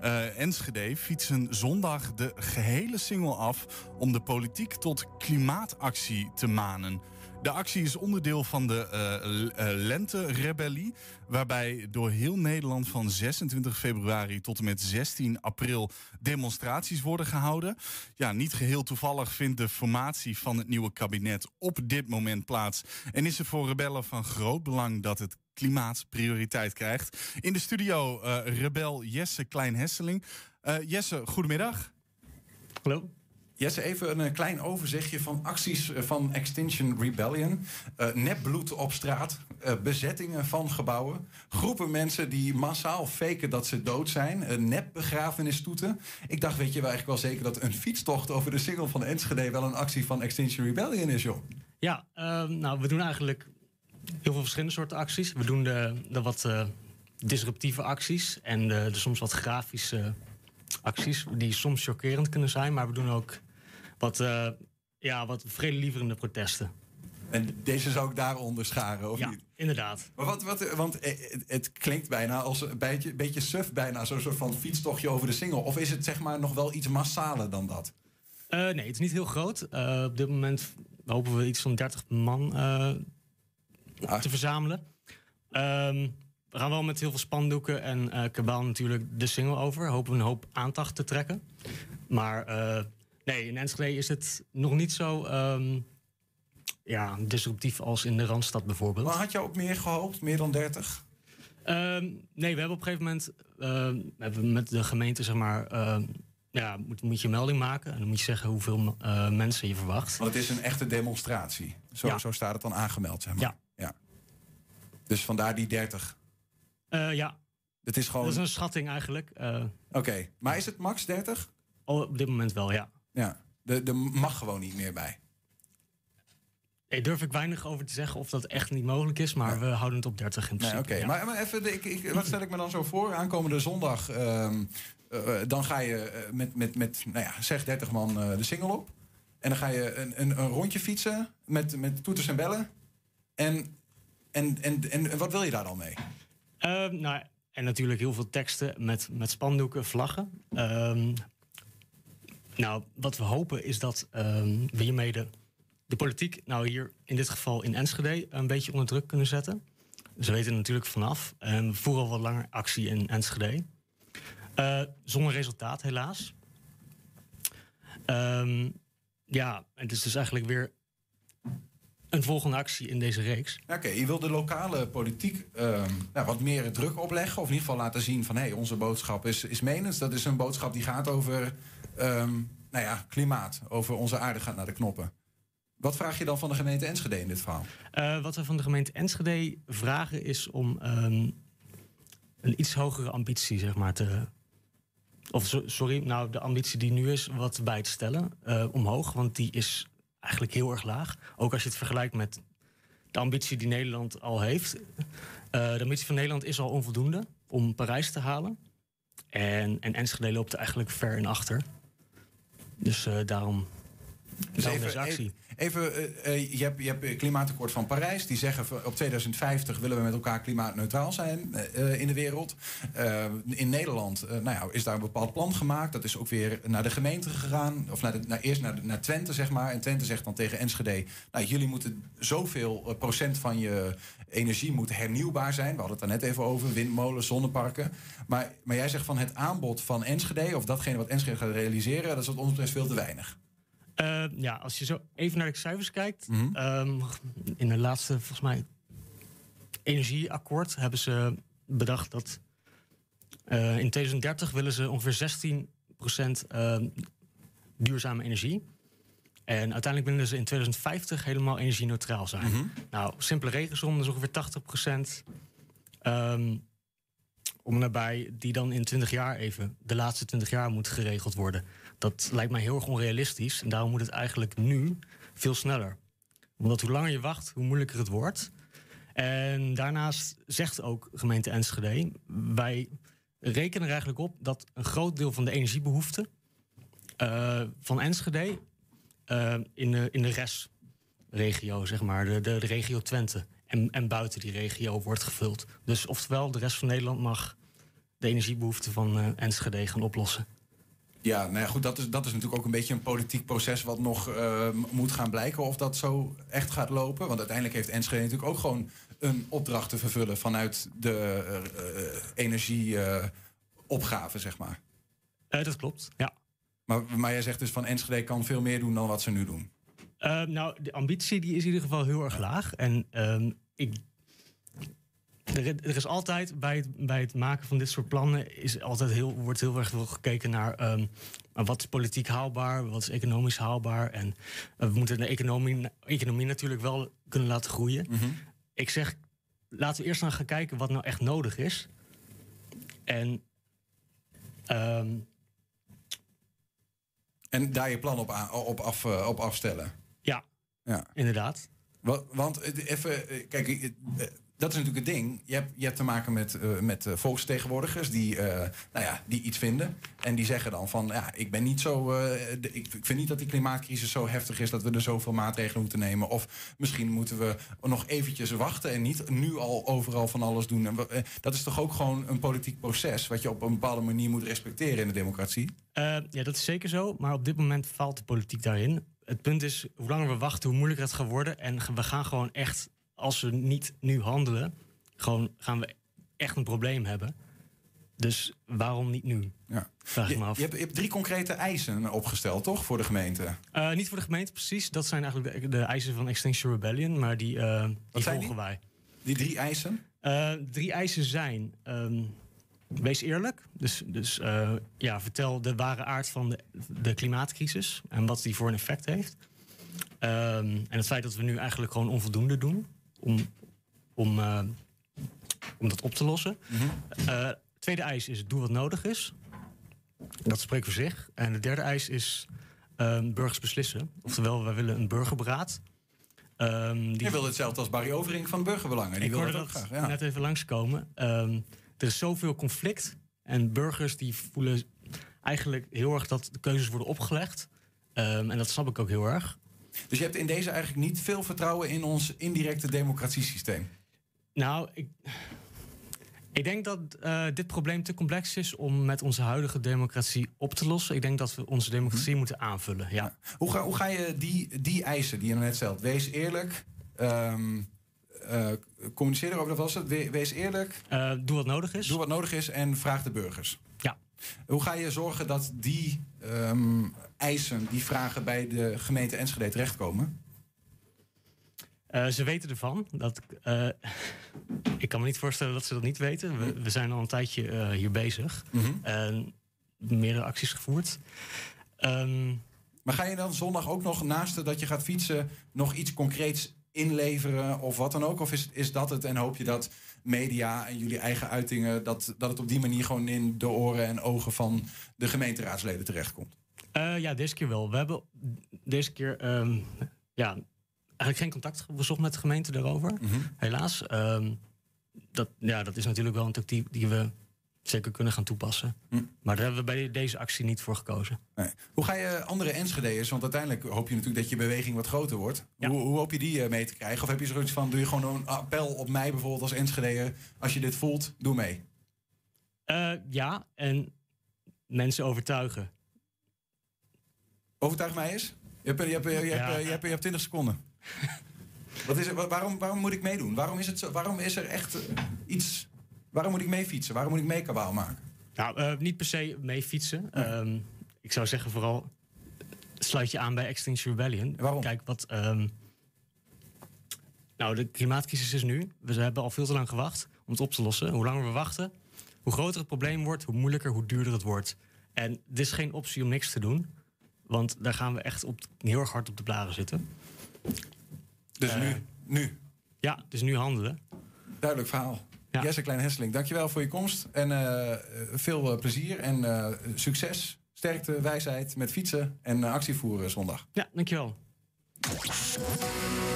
Eh, Enschede fietsen zondag de gehele single af om de politiek tot klimaatactie te manen. De actie is onderdeel van de eh, Lente-rebellie, waarbij door heel Nederland van 26 februari tot en met 16 april demonstraties worden gehouden. Ja, niet geheel toevallig vindt de formatie van het nieuwe kabinet op dit moment plaats en is er voor rebellen van groot belang dat het klimaat prioriteit krijgt. In de studio eh, rebel Jesse Klein-Hesseling. Jesse, goedemiddag.
Hallo.
Jesse, even een eh, klein overzichtje van acties eh, van Extinction Rebellion. Eh nepbloed op straat, bezettingen van gebouwen. Groepen mensen die massaal faken dat ze dood zijn. Uh, nepbegrafenistoeten. Ik dacht, weet je wel eigenlijk wel zeker dat een fietstocht over de single van Enschede wel een actie van Extinction Rebellion is, joh.
Ja, ehm, nou, we doen eigenlijk heel veel verschillende soorten acties. We doen de, de wat disruptieve acties en de soms wat grafische acties, die soms chockerend kunnen zijn, maar we doen ook wat, eh ja, wat vredelieverende protesten.
En deze zou ik daaronder scharen, of
ja,
niet?
inderdaad.
Maar wat, wat, want eh, het, klinkt bijna als een beetje, beetje suf, bijna zo'n soort van fietstochtje over de single. Of is het zeg maar nog wel iets massaler dan dat?
Eh, nee, het is niet heel groot. Op dit moment hopen we iets van 30 man eh, te verzamelen. Ehm, we gaan wel met heel veel spandoeken en kabaal natuurlijk de single over. Hopen we een hoop aandacht te trekken. Maar nee, in Enschede is het nog niet zo ehm, ja, disruptief als in de Randstad bijvoorbeeld.
Maar had je ook meer gehoopt, meer dan 30?
Ehm, nee, we hebben op een gegeven moment ehm, hebben we met de gemeente, zeg maar, ja, moet, moet je een melding maken. En dan moet je zeggen hoeveel eh, mensen je verwacht.
Want het is een echte demonstratie. Zo,
Ja.
zo staat het dan aangemeld, zeg maar.
Ja.
ja. Dus vandaar die 30.
Eh, ja,
Het is gewoon.
dat is een schatting eigenlijk. Eh,
Oké, maar is het max 30?
oh, op dit moment wel, ja.
Ja. Er mag gewoon niet meer bij.
Daar durf ik weinig over te zeggen of dat echt niet mogelijk is, maar we houden het op 30 in
Nee,
principe.
oké.
ja.
Maar, maar even, de- ik, ik, wat stel ik me dan zo voor? Aankomende zondag, ehm, eh, eh, dan ga je eh, met, met, met nou ja, zeg 30 man eh, de single op. En dan ga je een, een, een rondje fietsen met, met toeters en bellen. En, en, en, en wat wil je daar dan mee?
Ehm, nou, en natuurlijk heel veel teksten met, met spandoeken, vlaggen. Ehm, nou, wat we hopen is dat ehm, we hiermee de, politiek, nou hier in dit geval in Enschede, een beetje onder druk kunnen zetten. Ze weten er natuurlijk vanaf. En we voeren al wat langer actie in Enschede. Eh, zonder resultaat, helaas. Ehm, ja, het is dus eigenlijk weer een volgende actie in deze reeks.
Oké, je wil de lokale politiek ehm, nou, wat meer druk opleggen. Of in ieder geval laten zien van hé, hey, onze boodschap is, is menens. Dat is een boodschap die gaat over ehm, nou ja, klimaat. Over onze aarde gaat naar de knoppen. Wat vraag je dan van de gemeente Enschede in dit verhaal?
Eh, wat we van de gemeente Enschede vragen is om ehm, een iets hogere ambitie, zeg maar, te. Of so- sorry, nou, de ambitie die nu is, wat bij te stellen. eh, omhoog, want die is eigenlijk heel erg laag. Ook als je het vergelijkt met de ambitie die Nederland al heeft. Eh, de ambitie van Nederland is al onvoldoende om Parijs te halen. En, en Enschede loopt er eigenlijk ver in achter. Dus eh, daarom,
Dus even, even eh, eh, je, hebt, je hebt het klimaatakkoord van Parijs. Die zeggen op 2050 willen we met elkaar klimaatneutraal zijn eh, eh, in de wereld. Eh, in Nederland eh, nou ja, is daar een bepaald plan gemaakt. Dat is ook weer naar de gemeente gegaan. Of naar de, naar, eerst naar, de- naar Twente, zeg maar. En Twente zegt dan tegen Enschede... Nou, jullie moeten zoveel eh, procent van je energie moet hernieuwbaar zijn. We hadden het daar net even over. Windmolens, zonneparken. Maar, maar jij zegt van het aanbod van Enschede... of datgene wat Enschede gaat realiseren... dat is wat ons betreft veel te weinig.
Eh, ja, als je zo even naar de cijfers kijkt.
Mhm.
ehm, in de laatste, volgens mij, energieakkoord hebben ze bedacht dat eh, in 2030 willen ze ongeveer 16% ehm, duurzame energie. En uiteindelijk willen ze in 2050 helemaal energie-neutraal zijn.
Mhm.
Nou, simpele regensom is ongeveer 80% ehm, om nabij, die dan in 20 jaar even, de laatste 20 jaar moet geregeld worden. Dat lijkt mij heel erg onrealistisch. En daarom moet het eigenlijk nu veel sneller. Omdat hoe langer je wacht, hoe moeilijker het wordt. En daarnaast zegt ook gemeente Enschede... wij rekenen er eigenlijk op dat een groot deel van de energiebehoeften... eh, van Enschede eh, in, de, in de restregio, zeg maar, de, de, regio Twente... En, en buiten die regio wordt gevuld. Dus oftewel, de rest van Nederland mag de energiebehoeften van eh, Enschede gaan oplossen.
Ja, nou ja, goed, dat is, dat is natuurlijk ook een beetje een politiek proces wat nog eh, moet gaan blijken of dat zo echt gaat lopen. Want uiteindelijk heeft Enschede natuurlijk ook gewoon een opdracht te vervullen vanuit de uh, energieopgave, zeg maar.
dat klopt, ja.
Maar, maar jij zegt dus van Enschede kan veel meer doen dan wat ze nu doen.
Nou, de ambitie die is in ieder geval heel erg laag. En um, ik, er, er, is altijd bij het, bij het maken van dit soort plannen is altijd heel, wordt heel erg veel gekeken naar um, wat is politiek haalbaar, wat is economisch haalbaar. En uh, we moeten de economie, economie natuurlijk wel kunnen laten groeien.
Mhm.
Mm -hmm. Ik zeg, laten we eerst gaan kijken wat nou echt nodig is. En um,
en daar je plan op, op, af, uh, op afstellen.
Ja,
ja.
inderdaad.
Want, want even, kijk, dat is natuurlijk het ding. Je hebt, je te maken met, uh, met uh, volksvertegenwoordigers die, uh, nou ja, die iets vinden. En die zeggen dan van, ja, ik ben niet zo. Ik, vind niet dat die klimaatcrisis zo heftig is dat we er zoveel maatregelen moeten nemen. Of misschien moeten we nog eventjes wachten en niet nu al overal van alles doen. Dat is toch ook gewoon een politiek proces wat je op een bepaalde manier moet respecteren in de democratie?
ja, dat is zeker zo. Maar op dit moment faalt de politiek daarin. Het punt is, hoe langer we wachten, hoe moeilijker het gaat worden. En we gaan gewoon echt als we niet nu handelen, gewoon gaan we echt een probleem hebben. Dus waarom niet nu?
Ja.
Vraag
je,
me af.
Je hebt, je hebt, drie concrete eisen opgesteld, toch, voor de gemeente?
Uh, niet voor de gemeente, precies. Dat zijn eigenlijk de, de eisen van Extinction Rebellion, maar die, uh, die volgen
die?
wij.
Die drie eisen?
Uh, drie eisen zijn. Um, wees eerlijk. Dus, dus ja, vertel de ware aard van de, de klimaatcrisis en wat die voor een effect heeft. Um, en het feit dat we nu eigenlijk gewoon onvoldoende doen om, om, uh, om dat op te lossen.
Mhm.
Mm -hmm. uh, tweede eis is doe wat nodig is. Dat spreekt voor zich. En de derde eis is um, burgers beslissen. Oftewel, wij willen een burgerberaad. Um,
die... Je wil hetzelfde als Barry Overink van Burgerbelangen. Die
Ik
wil dat graag. Ja.
net even langskomen. Um, er is zoveel conflict. En burgers die voelen eigenlijk heel erg dat de keuzes worden opgelegd. en dat snap ik ook heel erg.
Dus je hebt in deze eigenlijk niet veel vertrouwen in ons indirecte democratiesysteem?
Nou, ik, ik denk dat uh, dit probleem te complex is om met onze huidige democratie op te lossen. Ik denk dat we onze democratie hm. moeten aanvullen. Ja.
Hoe, ga, hoe ga je die, die eisen die je net stelt? Wees eerlijk. Um, uh, communiceer erover, dat was het. We, wees eerlijk.
Uh, doe wat nodig is.
Doe wat nodig is en vraag de burgers.
Ja.
Hoe ga je zorgen dat die um, eisen, die vragen bij de gemeente Enschede terechtkomen?
Uh, ze weten ervan. Dat, uh, ik kan me niet voorstellen dat ze dat niet weten. We, we zijn al een tijdje uh, hier bezig. Mm -hmm. meerdere acties gevoerd. Um,
maar ga je dan zondag ook nog naast dat je gaat fietsen... nog iets concreets inleveren of wat dan ook? Of is, is dat het en hoop je dat media en jullie eigen uitingen... Dat, dat het op die manier gewoon in de oren en ogen van de gemeenteraadsleden terechtkomt?
Uh, ja, deze keer wel. We hebben deze keer um, ja, eigenlijk geen contact gezocht met de gemeente daarover.
Mhm.
Helaas. Um, dat, ja, dat is natuurlijk wel een tactiek die we zeker kunnen gaan toepassen.
Hm.
Maar daar hebben we bij deze actie niet voor gekozen.
Nee. Hoe ga je andere Enschede'ers, want uiteindelijk hoop je natuurlijk dat je beweging wat groter wordt.
Ja.
Hoe, hoe hoop je die uh, mee te krijgen? Of heb je zoiets van, doe je gewoon een appel op mij bijvoorbeeld als Enschede'er. Als je dit voelt, doe mee.
Uh, ja, en mensen overtuigen.
Overtuig mij eens. Je hebt, je hebt, je hebt,
Ja.
je hebt, je hebt 20 seconden. Wat is er, wa- waarom, waarom moet ik meedoen? Waarom is, het zo, waarom is er echt eh, iets... Waarom moet ik mee fietsen? Waarom moet ik mee kabaal maken?
Nou, eh, niet per se mee fietsen. Ehm, ik zou zeggen vooral sluit je aan bij Extinction Rebellion.
Waarom?
Kijk wat. ehm, nou, de klimaatcrisis is nu. We hebben al veel te lang gewacht om het op te lossen. Hoe langer we wachten, hoe groter het probleem wordt, hoe moeilijker, hoe duurder het wordt. En dit is geen optie om niks te doen. Want daar gaan we echt op, heel erg hard op de blaren zitten.
Dus
Eh,
nu, nu.
Ja, dus nu handelen.
Duidelijk verhaal. Jesse Klein-Hesseling, dankjewel voor je komst. En eh, veel eh, plezier en eh, succes, sterkte, wijsheid met fietsen en eh, actie voeren zondag.
Ja, dankjewel.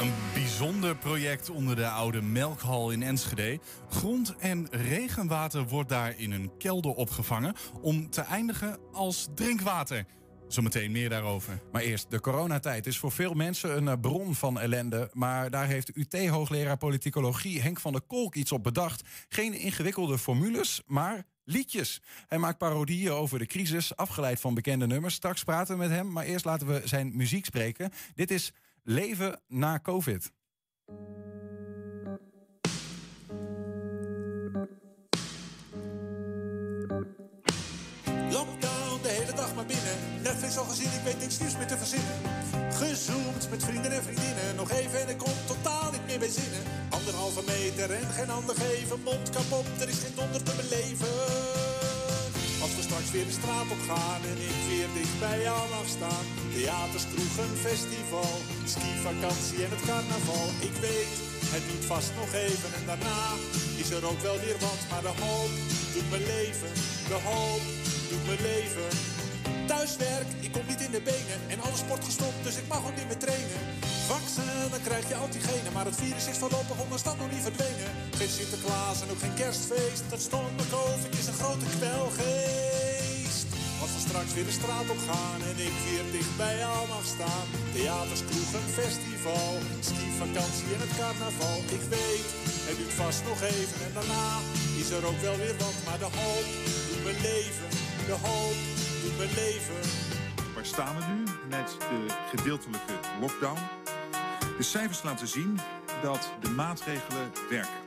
Een bijzonder bijzonder project onder de oude melkhal in Enschede. Grond- en regenwater wordt daar in een kelder opgevangen om te eindigen als drinkwater. Zometeen meer daarover.
Maar eerst, de coronatijd is voor veel mensen een eh, bron van ellende. Maar daar heeft UT-hoogleraar politicologie Henk van der Kolk iets op bedacht. Geen ingewikkelde formules, maar liedjes. Hij maakt parodieën over de crisis, afgeleid van bekende nummers. Straks praten we met hem, maar eerst laten we zijn muziek spreken. Dit is Leven na COVID.
Al gezien, ik weet niks nieuws meer te verzinnen. Gezoomd met vrienden en vriendinnen. Nog even en ik kom totaal niet meer bij zinnen. Anderhalve meter en geen handen geven. Mond kapot, er is geen donder te beleven. Als we straks weer de straat op gaan en ik weer dicht bij jou mag staan. Theaters, kroegen, festival, skivakantie en het carnaval. Ik weet, het duurt vast nog even en daarna is er ook wel weer wat. Maar de hoop doet me leven, de hoop doet me leven. Thuiswerk, ik kom niet in de benen en alle sport gestopt, dus ik mag ook niet meer trainen. Vaccin, dan krijg je antigenen, maar het virus is voorlopig onder stand nog niet verdwenen. Geen Sinterklaas en ook geen kerstfeest, dat stomme COVID is een grote kwelgeest. Als we straks weer de straat op gaan en ik weer dicht bij jou mag staan. Theaters, kroegen, festival, skivakantie en het carnaval. Ik weet, het duurt vast nog even en daarna is er ook wel weer wat. Maar de hoop doet me leven, de hoop doet me leven.
Waar staan we nu met de gedeeltelijke lockdown? De cijfers laten zien dat de maatregelen werken.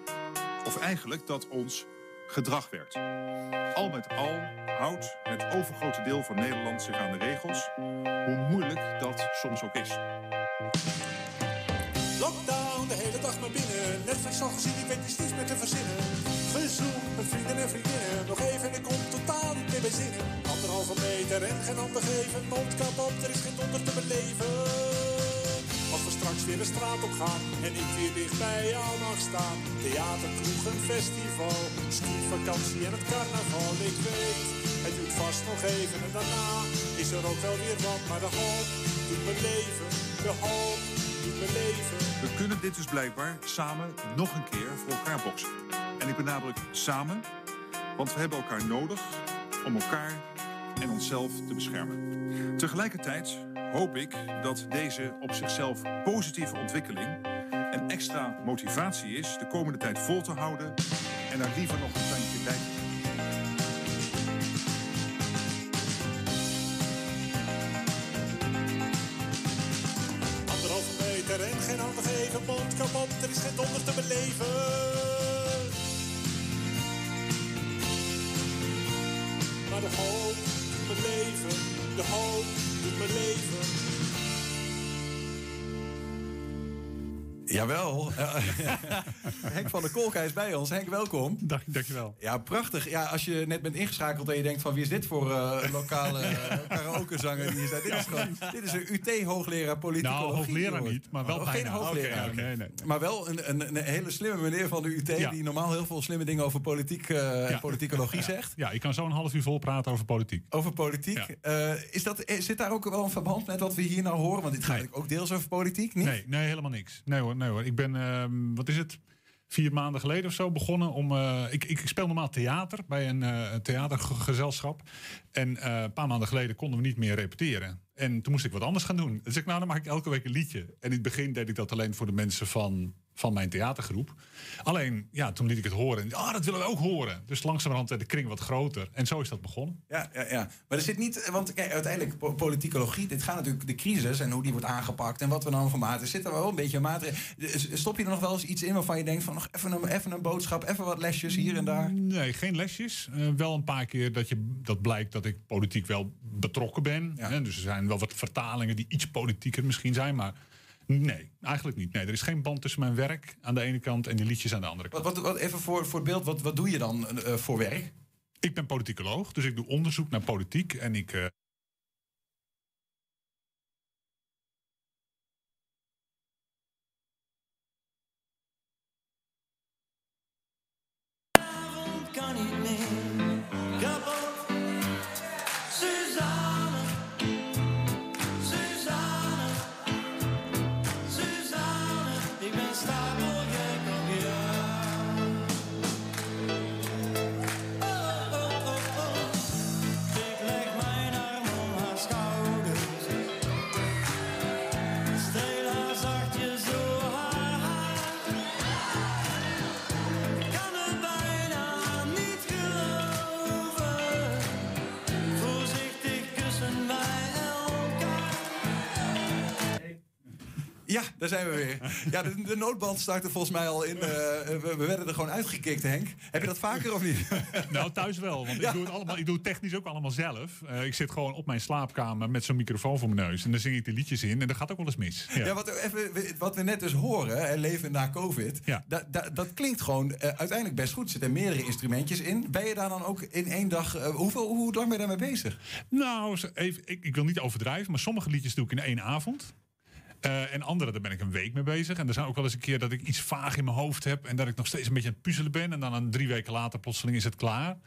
Of eigenlijk dat ons gedrag werkt. Al met al houdt het overgrote deel van Nederland zich aan de regels, hoe moeilijk dat soms ook is.
Lockdown, de hele dag maar binnen. Netflix al gezien, ik weet niets nieuws meer te verzinnen. Gezoomd met vrienden en vriendinnen. Nog even en ik kom totaal bij. Anderhalve meter en geen handen geven. Mond kapot, er is geen donder te beleven. Als we straks weer de straat op gaan en ik weer dicht bij jou mag staan. Theater, kroeg, een festival, skivakantie en het carnaval. Ik weet, het duurt vast nog even en daarna is er ook wel weer wat. Maar de hoop doet me leven, de hoop doet me leven.
We kunnen dit dus blijkbaar samen nog een keer voor elkaar boksen. En ik benadruk samen, want we hebben elkaar nodig om elkaar en onszelf te beschermen. Tegelijkertijd hoop ik dat deze op zichzelf positieve ontwikkeling een extra motivatie is de komende tijd vol te houden en daar liever nog een tandje bij te.
Anderhalve meter en geen handen geven, mond kapot, er is geen donder te beleven. De hoop doet me leven, de hoop doet me leven.
Jawel. Henk van der Kolk, hij is bij ons. Henk, welkom.
Dank, dankjewel.
Ja, prachtig. Ja, als je net bent ingeschakeld en je denkt van wie is dit voor eh, lokale uh, karaokezanger die hier staat. Dit is, gewoon, dit is een UT-hoogleraar politicologie.
Nou, hoogleraar
hoor.
niet, maar wel
Oh,
bijna.
Geen hoogleraar.
Nee.
Maar wel een, een, een hele slimme meneer van de UT...
Ja.
die normaal heel veel slimme dingen over politiek eh, en politicologie zegt.
Ja, ik kan zo een half uur vol praten over politiek.
Over politiek. Eh, is dat, eh, zit daar ook wel een verband met wat we hier nou horen? Want dit gaat ook deels over politiek, niet?
Nee, nee, helemaal niks. Nee hoor, nee hoor. Ik ben, ehm, wat is het? Vier maanden geleden of zo begonnen om. eh, ik, ik speel normaal theater bij een eh, theatergezelschap. En eh, een paar maanden geleden konden we niet meer repeteren. En toen moest ik wat anders gaan doen. Dus ik, nou, dan maak ik elke week een liedje. En in het begin deed ik dat alleen voor de mensen van, van mijn theatergroep. Alleen, ja, toen liet ik het horen. En, ah, dat willen we ook horen. Dus langzamerhand werd de kring wat groter. En zo is dat begonnen.
Ja, ja, ja. Maar er zit niet, want kijk, uiteindelijk po- politicologie, dit gaat natuurlijk de crisis en hoe die wordt aangepakt en wat we dan van maatregelen. Zit er wel een beetje maatregelen. Stop je er nog wel eens iets in waarvan je denkt van nog even een, even een boodschap, even wat lesjes hier en daar?
Nee, geen lesjes. Eh, wel een paar keer dat, je, dat blijkt dat ik politiek wel betrokken ben. Hè, dus er zijn wel wat vertalingen die iets politieker misschien zijn, maar nee, eigenlijk niet. Nee, er is geen band tussen mijn werk aan de ene kant en die liedjes aan de andere kant.
Wat, wat, wat, even voor, voor beeld, wat, wat doe je dan eh, voor werk?
Ik ben politicoloog, dus ik doe onderzoek naar politiek en ik. eh,
Ja, daar zijn we weer. Ja, de, de noodband startte volgens mij al in. eh, we, we werden er gewoon uitgekikt, Henk. Heb je dat vaker of niet?
Nou, thuis wel. Want ik, doe het allemaal, ik doe het technisch ook allemaal zelf. Eh, ik zit gewoon op mijn slaapkamer met zo'n microfoon voor mijn neus. En dan zing ik de liedjes in. En dat gaat ook wel eens mis.
Ja, wat, we even, wat we net dus horen, hè, leven na COVID. da- da- dat klinkt gewoon eh, uiteindelijk best goed. Er zitten meerdere instrumentjes in. Ben je daar dan ook in één dag... hoeveel, hoe lang ben je daarmee bezig?
Nou, even, ik, ik wil niet overdrijven, maar sommige liedjes doe ik in één avond. Eh, en andere, daar ben ik een week mee bezig. En er zijn ook wel eens een keer dat ik iets vaag in mijn hoofd heb. En dat ik nog steeds een beetje aan het puzzelen ben. En dan een drie weken later plotseling is het klaar.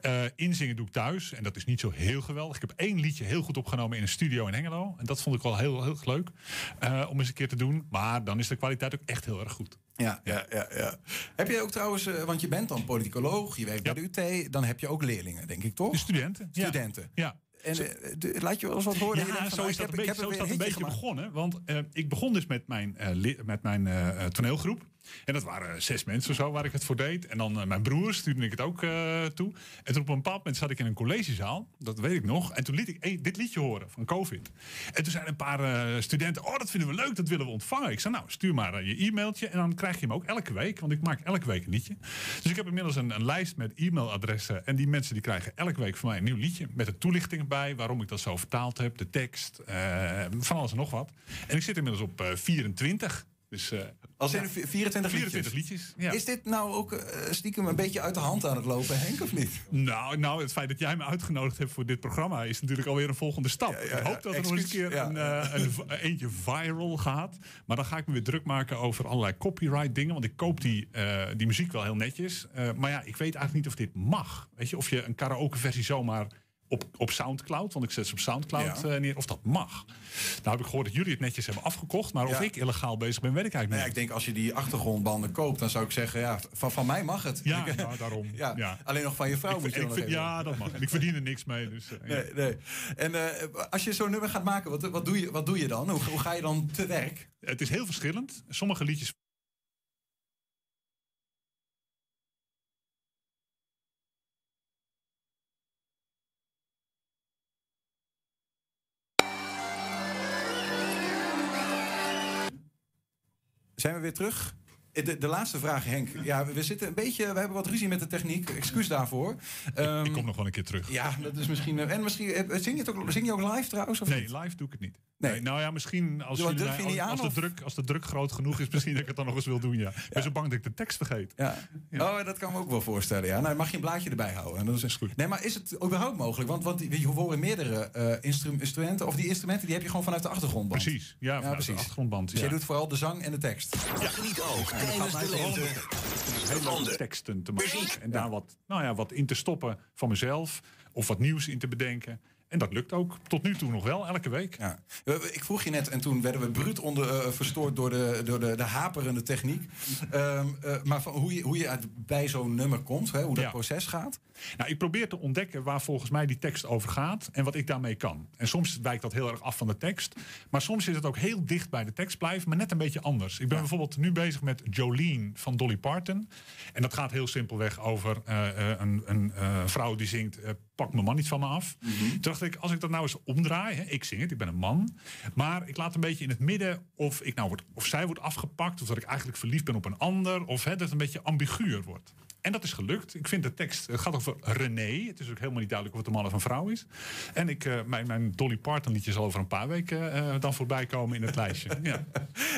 Eh, inzingen doe ik thuis. En dat is niet zo heel geweldig. Ik heb één liedje heel goed opgenomen in een studio in Hengelo. En dat vond ik wel heel, heel leuk. eh, om eens een keer te doen. Maar dan is de kwaliteit ook echt heel erg goed.
Ja, ja, ja, ja. Heb je ook trouwens, want je bent dan politicoloog, je werkt bij de UT, dan heb je ook leerlingen, denk ik toch?
studenten. ja.
Studenten.
Ja.
En eh, laat je wel eens wat horen?
Ja, zo is dat een beetje, zo is dat een beetje begonnen. Want eh, ik begon dus met mijn, eh, met mijn toneelgroep. En dat waren zes mensen of zo waar ik het voor deed. En dan eh, mijn broer stuurde ik het ook eh, toe. En toen op een bepaald moment zat ik in een collegezaal. Dat weet ik nog. En toen liet ik dit liedje horen van COVID. En toen zeiden een paar eh, studenten... Oh, dat vinden we leuk, dat willen we ontvangen. Ik zei, nou, stuur maar je e-mailtje. En dan krijg je hem ook elke week. Want ik maak elke week een liedje. Dus ik heb inmiddels een, een lijst met e-mailadressen. En die mensen die krijgen elke week van mij een nieuw liedje. Met de toelichting erbij. Waarom ik dat zo vertaald heb. De tekst. van alles en nog wat. En ik zit inmiddels op eh, 24. Dus,
Als in
ja,
vi- 24 liedjes?
24 liedjes. ja.
Is dit nou ook eh, stiekem een beetje uit de hand aan het lopen, Henk, of niet?
Nou, nou, het feit dat jij me uitgenodigd hebt voor dit programma is natuurlijk alweer een volgende stap.
ja,
ik hoop dat er nog eens een keer een, eh, een, eentje viral gaat. Maar dan ga ik me weer druk maken over allerlei copyright dingen. Want ik koop die, eh, die muziek wel heel netjes. Maar ja, ik weet eigenlijk niet of dit mag. Weet je, of je een karaoke versie zomaar op, op Soundcloud, want ik zet ze op Soundcloud
Ja.
eh, neer, of dat mag. Nou heb ik gehoord dat jullie het netjes hebben afgekocht. Maar of
Ja.
ik illegaal bezig ben, weet ik eigenlijk
Nou ja,
niet.
ik denk als je die achtergrondbanden koopt, dan zou ik zeggen, ja, van, van mij mag het.
Ja, nou, daarom.
Ja,
Ja.
Alleen nog van je vrouw
Ik
moet je
ik
nog
vind- ja, dat mag. En ik verdien er niks mee. Dus, eh, ja.
Nee, nee. En eh, als je zo'n nummer gaat maken, wat, wat, doe je, wat doe je dan? Hoe, hoe ga je dan te werk?
Het is heel verschillend. Sommige liedjes
Zijn we weer terug? De, de laatste vraag, Henk. Ja, we zitten een beetje, we hebben wat ruzie met de techniek. Excuus daarvoor. Ehm,
ik kom nog wel een keer terug.
Ja, dat is misschien. eh, En misschien eh, zing je, het ook, zing je ook live trouwens? Of
Nee,
niet?
live doe ik het niet.
Nee.
Nee. nou ja, misschien als, jullie
niet
als,
aan,
als, de
of?
druk, als de druk groot genoeg is, misschien dat ik het dan nog eens wil doen. Ja. Ik ben zo bang dat ik de tekst vergeet.
Ja. Oh, dat kan me ook wel voorstellen. Ja. Nou, mag je een blaadje erbij houden. En dat is goed. Nee, maar is het überhaupt mogelijk? Want, want je horen meerdere eh, instru- instrumenten. Of die instrumenten die heb je gewoon vanuit de achtergrondband.
Precies. Ja, vanuit de achtergrondband,
Dus
ja.
jij doet vooral de zang en de tekst.
Ja, geniet ook
Hele teksten te maken. En daar wat, nou ja, wat in te stoppen van mezelf. Of wat nieuws in te bedenken. En dat lukt ook tot nu toe nog wel, elke week.
Ja. Ik vroeg je net, en toen werden we bruut onder, eh, verstoord door, de, door de, de haperende techniek. Ehm, eh, maar van hoe je, hoe je uit, bij zo'n nummer komt, hè, hoe dat
Ja.
proces gaat.
Nou, ik probeer te ontdekken waar volgens mij die tekst over gaat en wat ik daarmee kan. En soms wijkt dat heel erg af van de tekst. Maar soms is het ook heel dicht bij de tekst blijven, maar net een beetje anders. Ik ben bijvoorbeeld nu bezig met Jolene van Dolly Parton. En dat gaat heel simpelweg over eh, een, een vrouw die zingt... pak mijn man niet van me af. Toen dacht ik, als ik dat nou eens omdraai... Hè, ik zing het, ik ben een man. Maar ik laat een beetje in het midden of, ik nou word, of zij wordt afgepakt... of dat ik eigenlijk verliefd ben op een ander... of hè, dat het een beetje ambiguur wordt. En dat is gelukt. Ik vind de tekst, het gaat over René. Het is ook helemaal niet duidelijk of het een man of een vrouw is. En ik, eh, mijn, mijn Dolly Parton liedje zal over een paar weken eh, dan voorbij komen in het lijstje. Ja.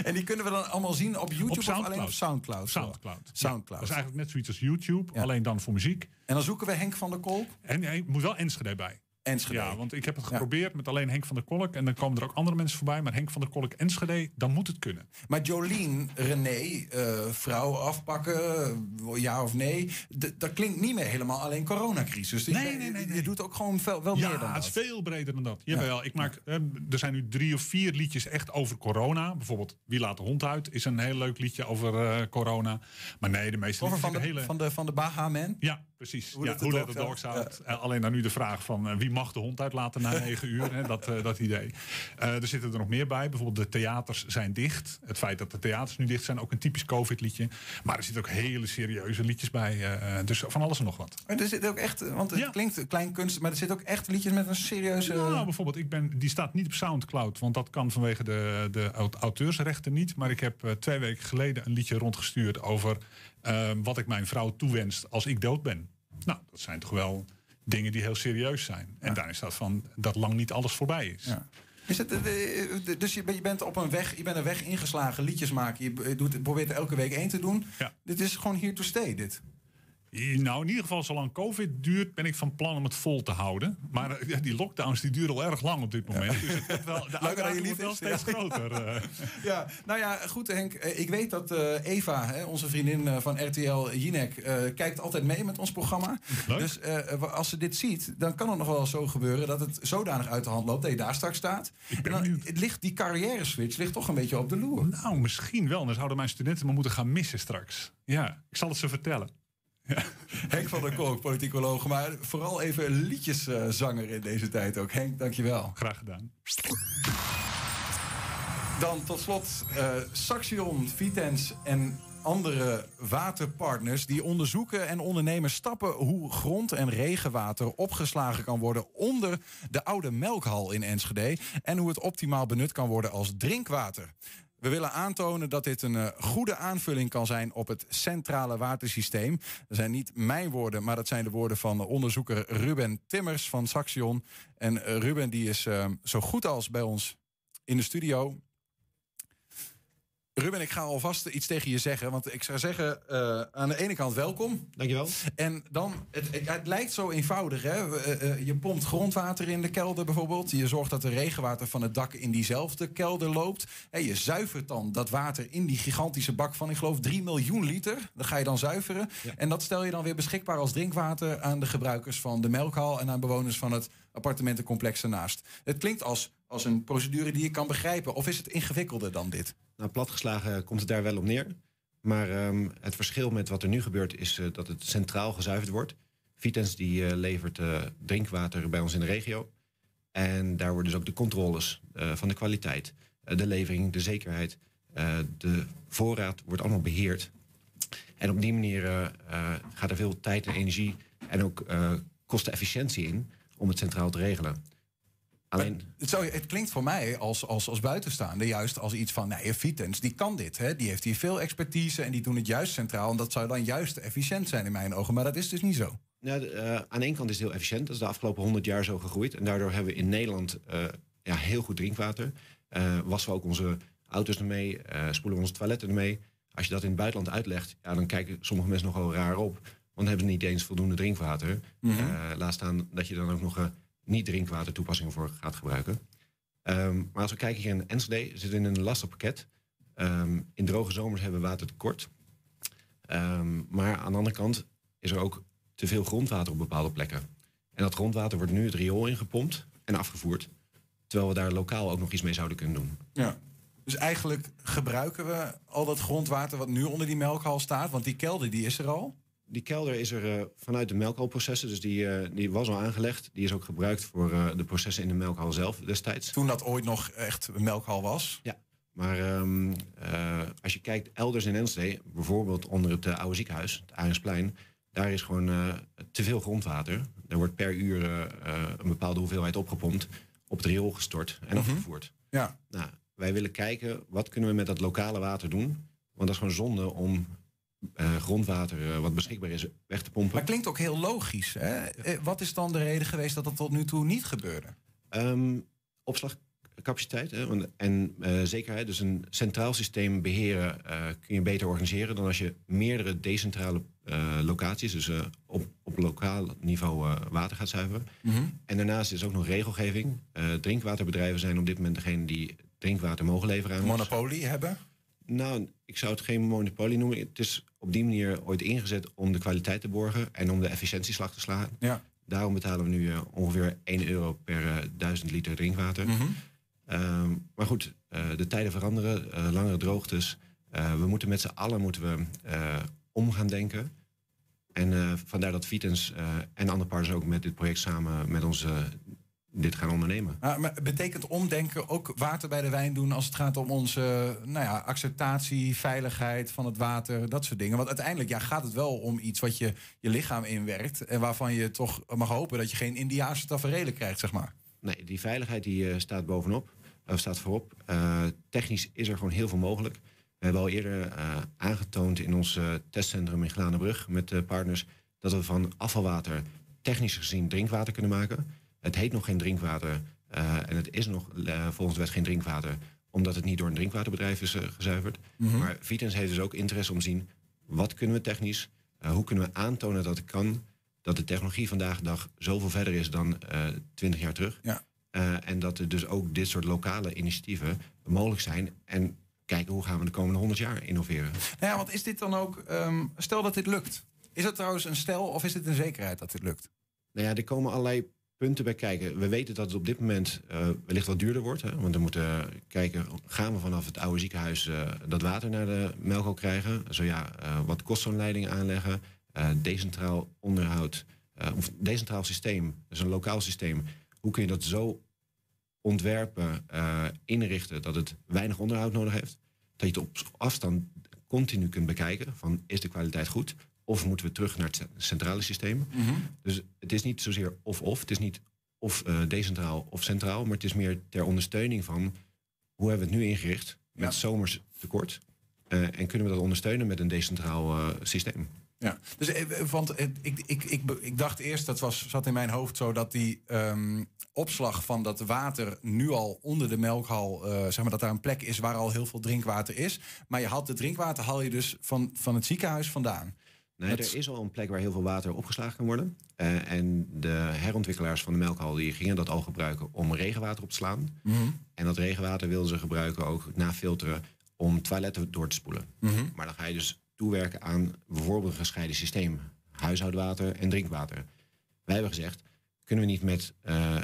En die kunnen we dan allemaal zien op YouTube
Op
of alleen op Soundcloud?
Soundcloud.
Soundcloud.
Dat is eigenlijk net zoiets als YouTube, alleen dan voor muziek.
En dan zoeken we Henk van der Kolk.
En hij moet wel Enschede bij.
Enschede.
Ja, want ik heb het geprobeerd met alleen Henk van der Kolk. En dan komen er ook andere mensen voorbij. Maar Henk van der Kolk Enschede, dan moet het kunnen.
Maar Jolien, René, eh vrouw afpakken, eh, ja of nee. dat klinkt niet meer helemaal alleen coronacrisis. Dus
Nee,
je,
nee, nee,
Je doet ook gewoon veel, wel meer dan
Ja, het is
dat.
veel breder dan dat. Jawel, ik maak, er zijn nu drie of vier liedjes echt over corona. Bijvoorbeeld Wie laat de hond uit is een heel leuk liedje over eh, corona. Maar nee, de meeste
van de,
hele...
van de, van de Baha Man.
Ja, precies.
Hoe
ja,
let the dogs out.
Eh, Alleen dan nu de vraag van eh, wie mag de hond uitlaten na negen uur. Hè, dat, eh, dat idee. Er zitten er nog meer bij. Bijvoorbeeld de theaters zijn dicht. Het feit dat de theaters nu dicht zijn, ook een typisch COVID-liedje. Maar er zitten ook hele serieuze liedjes bij. dus van alles en nog wat.
Maar er zit ook echt, want het klinkt klein kunst, maar er zit ook echt liedjes met een serieuze.
Nou, bijvoorbeeld, ik ben, die staat niet op Soundcloud, want dat kan vanwege de, de aut- auteursrechten niet. Maar ik heb twee weken geleden een liedje rondgestuurd over eh, wat ik mijn vrouw toewenst als ik dood ben. Nou, dat zijn toch wel dingen die heel serieus zijn. En daarin staat van dat lang niet alles voorbij is.
Is het, eh, eh, dus je, ben- je bent op een weg, je bent een weg ingeslagen, liedjes maken. Je doet, probeert er elke week één te doen. Dit is gewoon here to stay, dit.
Nou, in ieder geval, zolang COVID duurt, ben ik van plan om het vol te houden. Maar eh, ja, die lockdowns die duren al erg lang op dit moment. Dus het wordt wel, de uitdaging wordt wel
is.
steeds
Ja.
groter. eh.
Ja, nou ja, goed Henk. Eh, Ik weet dat Eva, hè, onze vriendin van RTL Jinek, kijkt altijd mee met ons programma. Dus als ze dit ziet, dan kan het nog wel zo gebeuren dat het zodanig uit de hand loopt dat je daar straks staat. En dan het ligt die carrière switch ligt toch een beetje op de loer.
Nou, misschien wel. Dan zouden mijn studenten me moeten gaan missen straks. Ja, ik zal het ze vertellen.
Henk van der Kolk, politicoloog, maar vooral even liedjeszanger in deze tijd ook. Henk, dankjewel.
Graag gedaan.
Dan tot slot eh, Saxion, Vitens en andere waterpartners die onderzoeken en ondernemen stappen hoe grond- en regenwater opgeslagen kan worden onder de oude melkhal in Enschede en hoe het optimaal benut kan worden als drinkwater. We willen aantonen dat dit een eh, goede aanvulling kan zijn op het centrale watersysteem. Dat zijn niet mijn woorden, maar dat zijn de woorden van onderzoeker Ruben Timmers van Saxion. En eh, Ruben die is eh, zo goed als bij ons in de studio. Ruben, ik ga alvast iets tegen je zeggen. Want ik zou zeggen, eh, aan de ene kant welkom.
Dankjewel.
En dan, het, het, het lijkt zo eenvoudig. Hè? Eh, eh, je pompt grondwater in de kelder bijvoorbeeld. Je zorgt dat de regenwater van het dak in diezelfde kelder loopt. En je zuivert dan dat water in die gigantische bak van, ik geloof, 3 miljoen liter. Dat ga je dan zuiveren. En dat stel je dan weer beschikbaar als drinkwater aan de gebruikers van de melkhal en aan bewoners van het appartementencomplex ernaast. Het klinkt als, als een procedure die je kan begrijpen. Of is het ingewikkelder dan dit?
Nou, platgeslagen komt het daar wel op neer. Maar ehm, het verschil met wat er nu gebeurt is eh, dat het centraal gezuiverd wordt. Vitens die eh, levert eh, drinkwater bij ons in de regio. En daar worden dus ook de controles van de kwaliteit, de levering, de zekerheid, de voorraad wordt allemaal beheerd. En op die manier gaat er veel tijd en energie en ook kostenefficiëntie in om het centraal te regelen. Alleen,
Het, klinkt voor mij als, als, als buitenstaander juist als iets van... nee, Vitens, die kan dit. Hè? Die heeft hier veel expertise en die doen het juist centraal. En dat zou dan juist efficiënt zijn in mijn ogen. Maar dat is dus niet zo.
Ja, de, eh, aan de ene kant is het heel efficiënt. Dat is de afgelopen 100 jaar zo gegroeid. En daardoor hebben we in Nederland eh, ja, heel goed drinkwater. Eh, wassen we ook onze auto's ermee, spoelen we onze toiletten ermee. Als je dat in het buitenland uitlegt, ja, dan kijken sommige mensen nog wel raar op. Want dan hebben ze niet eens voldoende drinkwater. Eh, laat staan dat je dan ook nog niet drinkwater toepassingen voor gaat gebruiken. Ehm, maar als we kijken hier in Enschede, zit in een lastig pakket. Ehm, in droge zomers hebben we watertekort. Ehm, maar aan de andere kant is er ook te veel grondwater op bepaalde plekken. En dat grondwater wordt nu het riool ingepompt en afgevoerd. Terwijl we daar lokaal ook nog iets mee zouden kunnen doen.
Ja. Dus eigenlijk gebruiken we al dat grondwater wat nu onder die melkhal staat. Want die kelder die is er al.
Die kelder is er eh, vanuit de melkhalprocessen, dus die, eh, die was al aangelegd. Die is ook gebruikt voor eh, de processen in de melkhal zelf destijds.
Toen dat ooit nog echt een melkhal was.
Ja, maar ehm, eh, als je kijkt elders in Enschede, bijvoorbeeld onder het oude ziekenhuis, het Arensplein, daar is gewoon te veel grondwater. Er wordt per uur een bepaalde hoeveelheid opgepompt, op het riool gestort en afgevoerd.
Ja.
Nou, wij willen kijken, wat kunnen we met dat lokale water doen? Want dat is gewoon zonde om eh, grondwater eh, wat beschikbaar is weg te pompen.
Maar klinkt ook heel logisch. Hè? Eh, Wat is dan de reden geweest dat dat tot nu toe niet gebeurde?
Ehm, opslagcapaciteit hè, en zekerheid. Dus een centraal systeem beheren eh, kun je beter organiseren dan als je meerdere decentrale locaties, dus op, op lokaal niveau water gaat zuiveren.
Mhm.
En daarnaast is ook nog regelgeving. Drinkwaterbedrijven zijn op dit moment degene die drinkwater mogen leveren aan ons.
Monopolie hebben?
Nou, ik zou het geen monopolie noemen. Het is op die manier ooit ingezet om de kwaliteit te borgen en om de efficiëntieslag te slaan.
Ja.
Daarom betalen we nu eh, ongeveer 1 euro per eh, 1000 liter drinkwater.
Mhm.
Ehm, maar goed, eh, de tijden veranderen, eh, langere droogtes. Eh, we moeten met z'n allen moeten we, eh, om gaan denken. En eh, vandaar dat Vitens eh, en andere partners ook met dit project samen met onze dit gaan ondernemen.
Maar, maar betekent omdenken ook water bij de wijn doen als het gaat om onze nou ja, acceptatie, veiligheid van het water, dat soort dingen? Want uiteindelijk ja, gaat het wel om iets wat je je lichaam inwerkt en waarvan je toch mag hopen dat je geen Indiaanse taferelen krijgt, zeg maar.
Nee, die veiligheid die, eh, staat bovenop, of staat voorop. Eh, technisch is er gewoon heel veel mogelijk. We hebben al eerder eh, aangetoond in ons eh, testcentrum in Glanenbrug met eh, partners dat we van afvalwater technisch gezien drinkwater kunnen maken. Het heet nog geen drinkwater eh, en het is nog eh, volgens de wet geen drinkwater, omdat het niet door een drinkwaterbedrijf is eh, gezuiverd.
Mhm.
Maar Vitens heeft dus ook interesse om te zien wat kunnen we technisch, hoe kunnen we aantonen dat het kan, dat de technologie vandaag de dag zoveel verder is dan twintig jaar terug.
Ja.
En dat er dus ook dit soort lokale initiatieven mogelijk zijn. En kijken hoe gaan we de komende 100 jaar innoveren.
Nou ja, want is dit dan ook, ehm, stel dat dit lukt. Is het trouwens een stel of is het een zekerheid dat dit lukt?
Nou ja, er komen allerlei punten bij kijken. We weten dat het op dit moment eh, wellicht wat duurder wordt. Hè? Want we moeten kijken, gaan we vanaf het oude ziekenhuis eh, dat water naar de melko krijgen? Zo ja, eh, wat kost zo'n leiding aanleggen? Decentraal onderhoud, of decentraal systeem, dus een lokaal systeem. Hoe kun je dat zo ontwerpen, inrichten dat het weinig onderhoud nodig heeft? Dat je het op afstand continu kunt bekijken van is de kwaliteit goed? Of moeten we terug naar het centrale systeem? Dus het is niet zozeer of-of. Het is niet of eh, decentraal of centraal. Maar het is meer ter ondersteuning van hoe hebben we het nu ingericht met zomers tekort. Eh, en kunnen we dat ondersteunen met een decentraal eh, systeem?
Ja, dus, want ik, ik, ik, ik dacht eerst, dat was, zat in mijn hoofd zo, dat die ehm, opslag van dat water nu al onder de melkhal, zeg maar dat daar een plek is waar al heel veel drinkwater is. Maar je haalt het drinkwater haal je dus van, van het ziekenhuis vandaan.
Nee, er is al een plek waar heel veel water opgeslagen kan worden. Eh, en de herontwikkelaars van de melkhal die gingen dat al gebruiken om regenwater op te slaan.
Mhm.
En dat regenwater wilden ze gebruiken ook na filteren om toiletten door te spoelen.
Mhm.
Maar dan ga je dus toewerken aan bijvoorbeeld een gescheiden systeem. Huishoudwater en drinkwater. Wij hebben gezegd, kunnen we niet met, eh,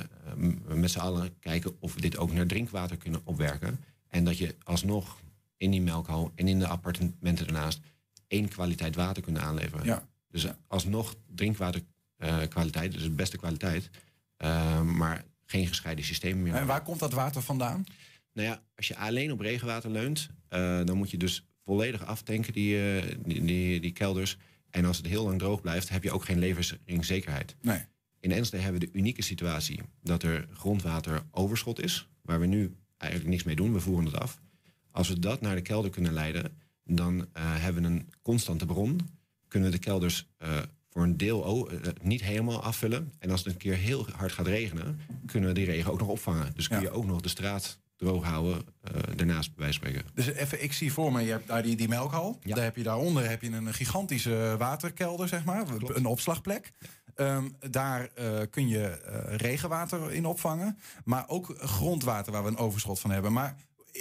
met z'n allen kijken of we dit ook naar drinkwater kunnen opwerken. En dat je alsnog in die melkhal en in de appartementen daarnaast één kwaliteit water kunnen aanleveren.
Ja.
Dus alsnog drinkwaterkwaliteit, kwaliteit, dus de beste kwaliteit. eh, maar geen gescheiden systeem meer.
En waar komt dat water vandaan?
Nou ja, als je alleen op regenwater leunt, eh, dan moet je dus volledig aftanken, die, eh, die, die, die kelders. En als het heel lang droog blijft, heb je ook geen leveringszekerheid.
Nee.
In Enschede hebben we de unieke situatie dat er grondwateroverschot is, waar we nu eigenlijk niks mee doen, we voeren het af. Als we dat naar de kelder kunnen leiden, dan eh, hebben we een constante bron. Kunnen we de kelders eh, voor een deel eh, niet helemaal afvullen. En als het een keer heel hard gaat regenen, kunnen we die regen ook nog opvangen. Dus kun je ook nog de straat droog houden daarnaast bij wijze van spreken.
Dus even, ik zie voor me, je hebt daar die, die melkhal. Daar heb je daaronder heb je een gigantische waterkelder, zeg maar. Een opslagplek. Ehm, daar kun je regenwater in opvangen. Maar ook grondwater waar we een overschot van hebben. Maar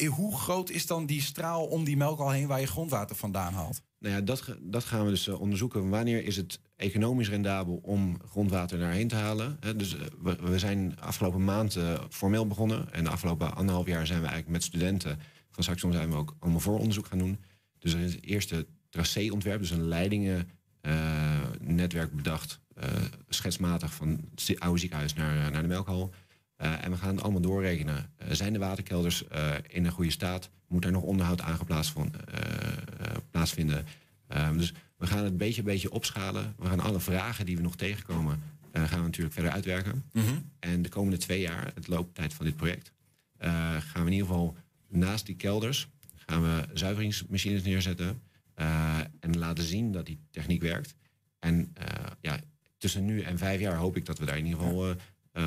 hoe groot is dan die straal om die melkhal heen waar je grondwater vandaan haalt?
Nou ja, dat, dat gaan we dus eh, onderzoeken. Wanneer is het economisch rendabel om grondwater daarheen te halen? Dus eh, we, zijn afgelopen maand eh, formeel begonnen. En de afgelopen anderhalf jaar zijn we eigenlijk met studenten van Saxon zijn we ook allemaal vooronderzoek gaan doen. Dus er is het eerste tracé-ontwerp, dus een leidingennetwerk bedacht. eh, schetsmatig van het oude ziekenhuis naar, eh, naar de melkhal. Eh, en we gaan het allemaal doorrekenen. Eh, zijn de waterkelders eh, in een goede staat? Moet er nog onderhoud eh, plaatsvinden? Ehm, dus we gaan het beetje beetje opschalen. We gaan alle vragen die we nog tegenkomen, gaan we natuurlijk verder uitwerken. En de komende twee jaar, het looptijd van dit project, gaan we in ieder geval naast die kelders gaan we zuiveringsmachines neerzetten en laten zien dat die techniek werkt. En ja, tussen nu en vijf jaar hoop ik dat we daar in ieder geval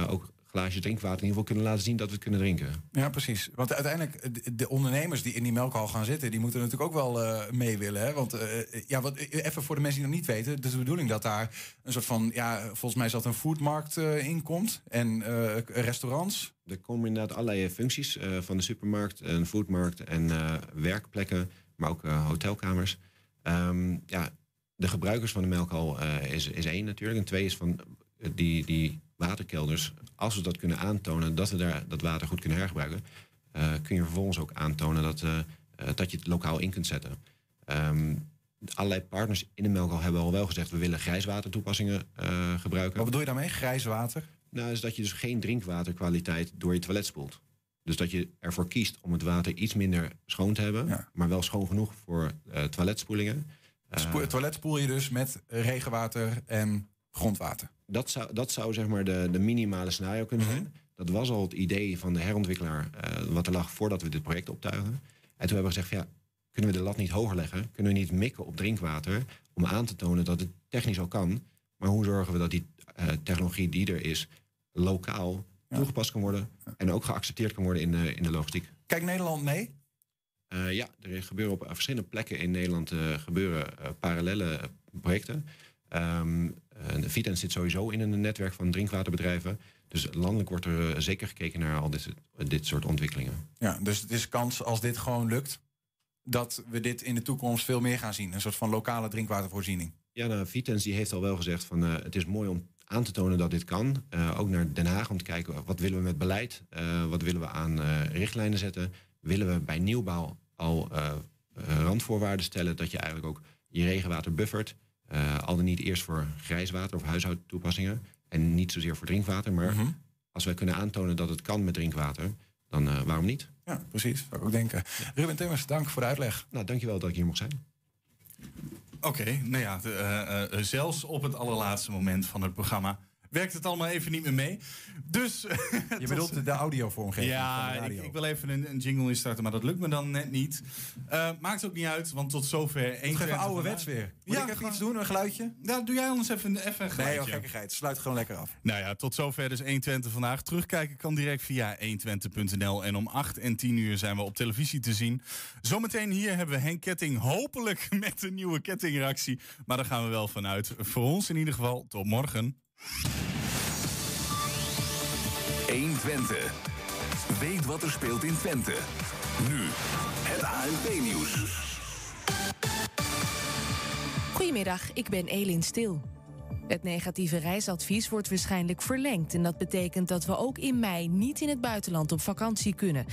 ook glaasjes drinkwater in ieder geval kunnen laten zien dat we het kunnen drinken.
Ja, precies. Want uiteindelijk, eh, de- de ondernemers die in die melkhal gaan zitten, die moeten natuurlijk ook wel eh, mee willen. Hè? Want eh, ja, wat, eh, even voor de mensen die nog niet weten, het is de bedoeling dat daar een soort van, ja, volgens mij is dat een foodmarkt eh in komt. En eh, restaurants.
Er komen inderdaad allerlei functies eh, van de supermarkt, een foodmarkt en eh, werkplekken, maar ook eh, hotelkamers. Ehm, ja, de gebruikers van de melkhal eh, is, is één natuurlijk. En twee is van eh, die, die waterkelders. Als we dat kunnen aantonen dat we daar dat water goed kunnen hergebruiken, eh, kun je vervolgens ook aantonen dat, eh, eh, dat je het lokaal in kunt zetten. Ehm, allerlei partners in de melkhal hebben al wel gezegd we willen grijswatertoepassingen eh gebruiken.
Wat bedoel je daarmee? Grijs water?
Nou, is dat je dus geen drinkwaterkwaliteit door je toilet spoelt. Dus dat je ervoor kiest om het water iets minder schoon te hebben, maar wel schoon genoeg voor toiletspoelingen.
Spo- toilet spoel je dus met regenwater en grondwater.
dat zou, dat zou zeg maar de, de minimale scenario kunnen
Mhm.
zijn. Dat was al het idee van de herontwikkelaar eh, wat er lag voordat we dit project optuigen. En toen hebben we gezegd, van, ja, kunnen we de lat niet hoger leggen? Kunnen we niet mikken op drinkwater om aan te tonen dat het technisch al kan? Maar hoe zorgen we dat die eh, technologie die er is lokaal toegepast kan worden en ook geaccepteerd kan worden in de, in de logistiek?
Kijkt Nederland mee?
Eh, ja, er gebeuren op verschillende plekken in Nederland gebeuren parallele projecten. Ehm eh, Vitens zit sowieso in een netwerk van drinkwaterbedrijven. Dus landelijk wordt er eh, zeker gekeken naar al dit, dit soort ontwikkelingen.
Ja, dus het is kans als dit gewoon lukt, dat we dit in de toekomst veel meer gaan zien. Een soort van lokale drinkwatervoorziening.
Ja, nou, Vitens die heeft al wel gezegd van eh, het is mooi om aan te tonen dat dit kan. Ook naar Den Haag om te kijken wat willen we met beleid, Eh, wat willen we aan richtlijnen zetten. Willen we bij nieuwbouw al randvoorwaarden stellen dat je eigenlijk ook je regenwater buffert. Eh, al dan niet eerst voor grijswater of huishoudtoepassingen en niet zozeer voor drinkwater. Maar
Mhm.
als wij kunnen aantonen dat het kan met drinkwater, dan eh, waarom niet?
Ja, precies. Zou ik ook denken. Ruben Timmers, dank voor de uitleg.
Nou, dankjewel dat ik hier mocht zijn.
Oké, nou ja, de, eh, eh, zelfs op het allerlaatste moment van het programma werkt het allemaal even niet meer mee. Dus.
Je bedoelt de, audiovormgeving van de
Ja,
radio.
ik, ik wil even een, een jingle instarten, maar dat lukt me dan net niet. Eh, maakt ook niet uit, want tot zover één.
Even ouderwets weer. Moet ik even iets doen, een geluidje?
Ja, doe jij anders even, even een
Nee,
geluidje.
joh, gekkigheid. Sluit gewoon lekker af.
Nou ja, tot zover dus 120 vandaag. Terugkijken kan direct via 120.nl. En om 8 en 10 uur zijn we op televisie te zien. Zometeen hier hebben we Henk Ketting hopelijk met een nieuwe kettingreactie. Maar daar gaan we wel vanuit. Voor ons in ieder geval, tot morgen.
120. Weet wat er speelt in Twente. Nu het ANP-nieuws.
Goedemiddag, ik ben Elin Stil. Het negatieve reisadvies wordt waarschijnlijk verlengd. En dat betekent dat we ook in mei niet in het buitenland op vakantie kunnen.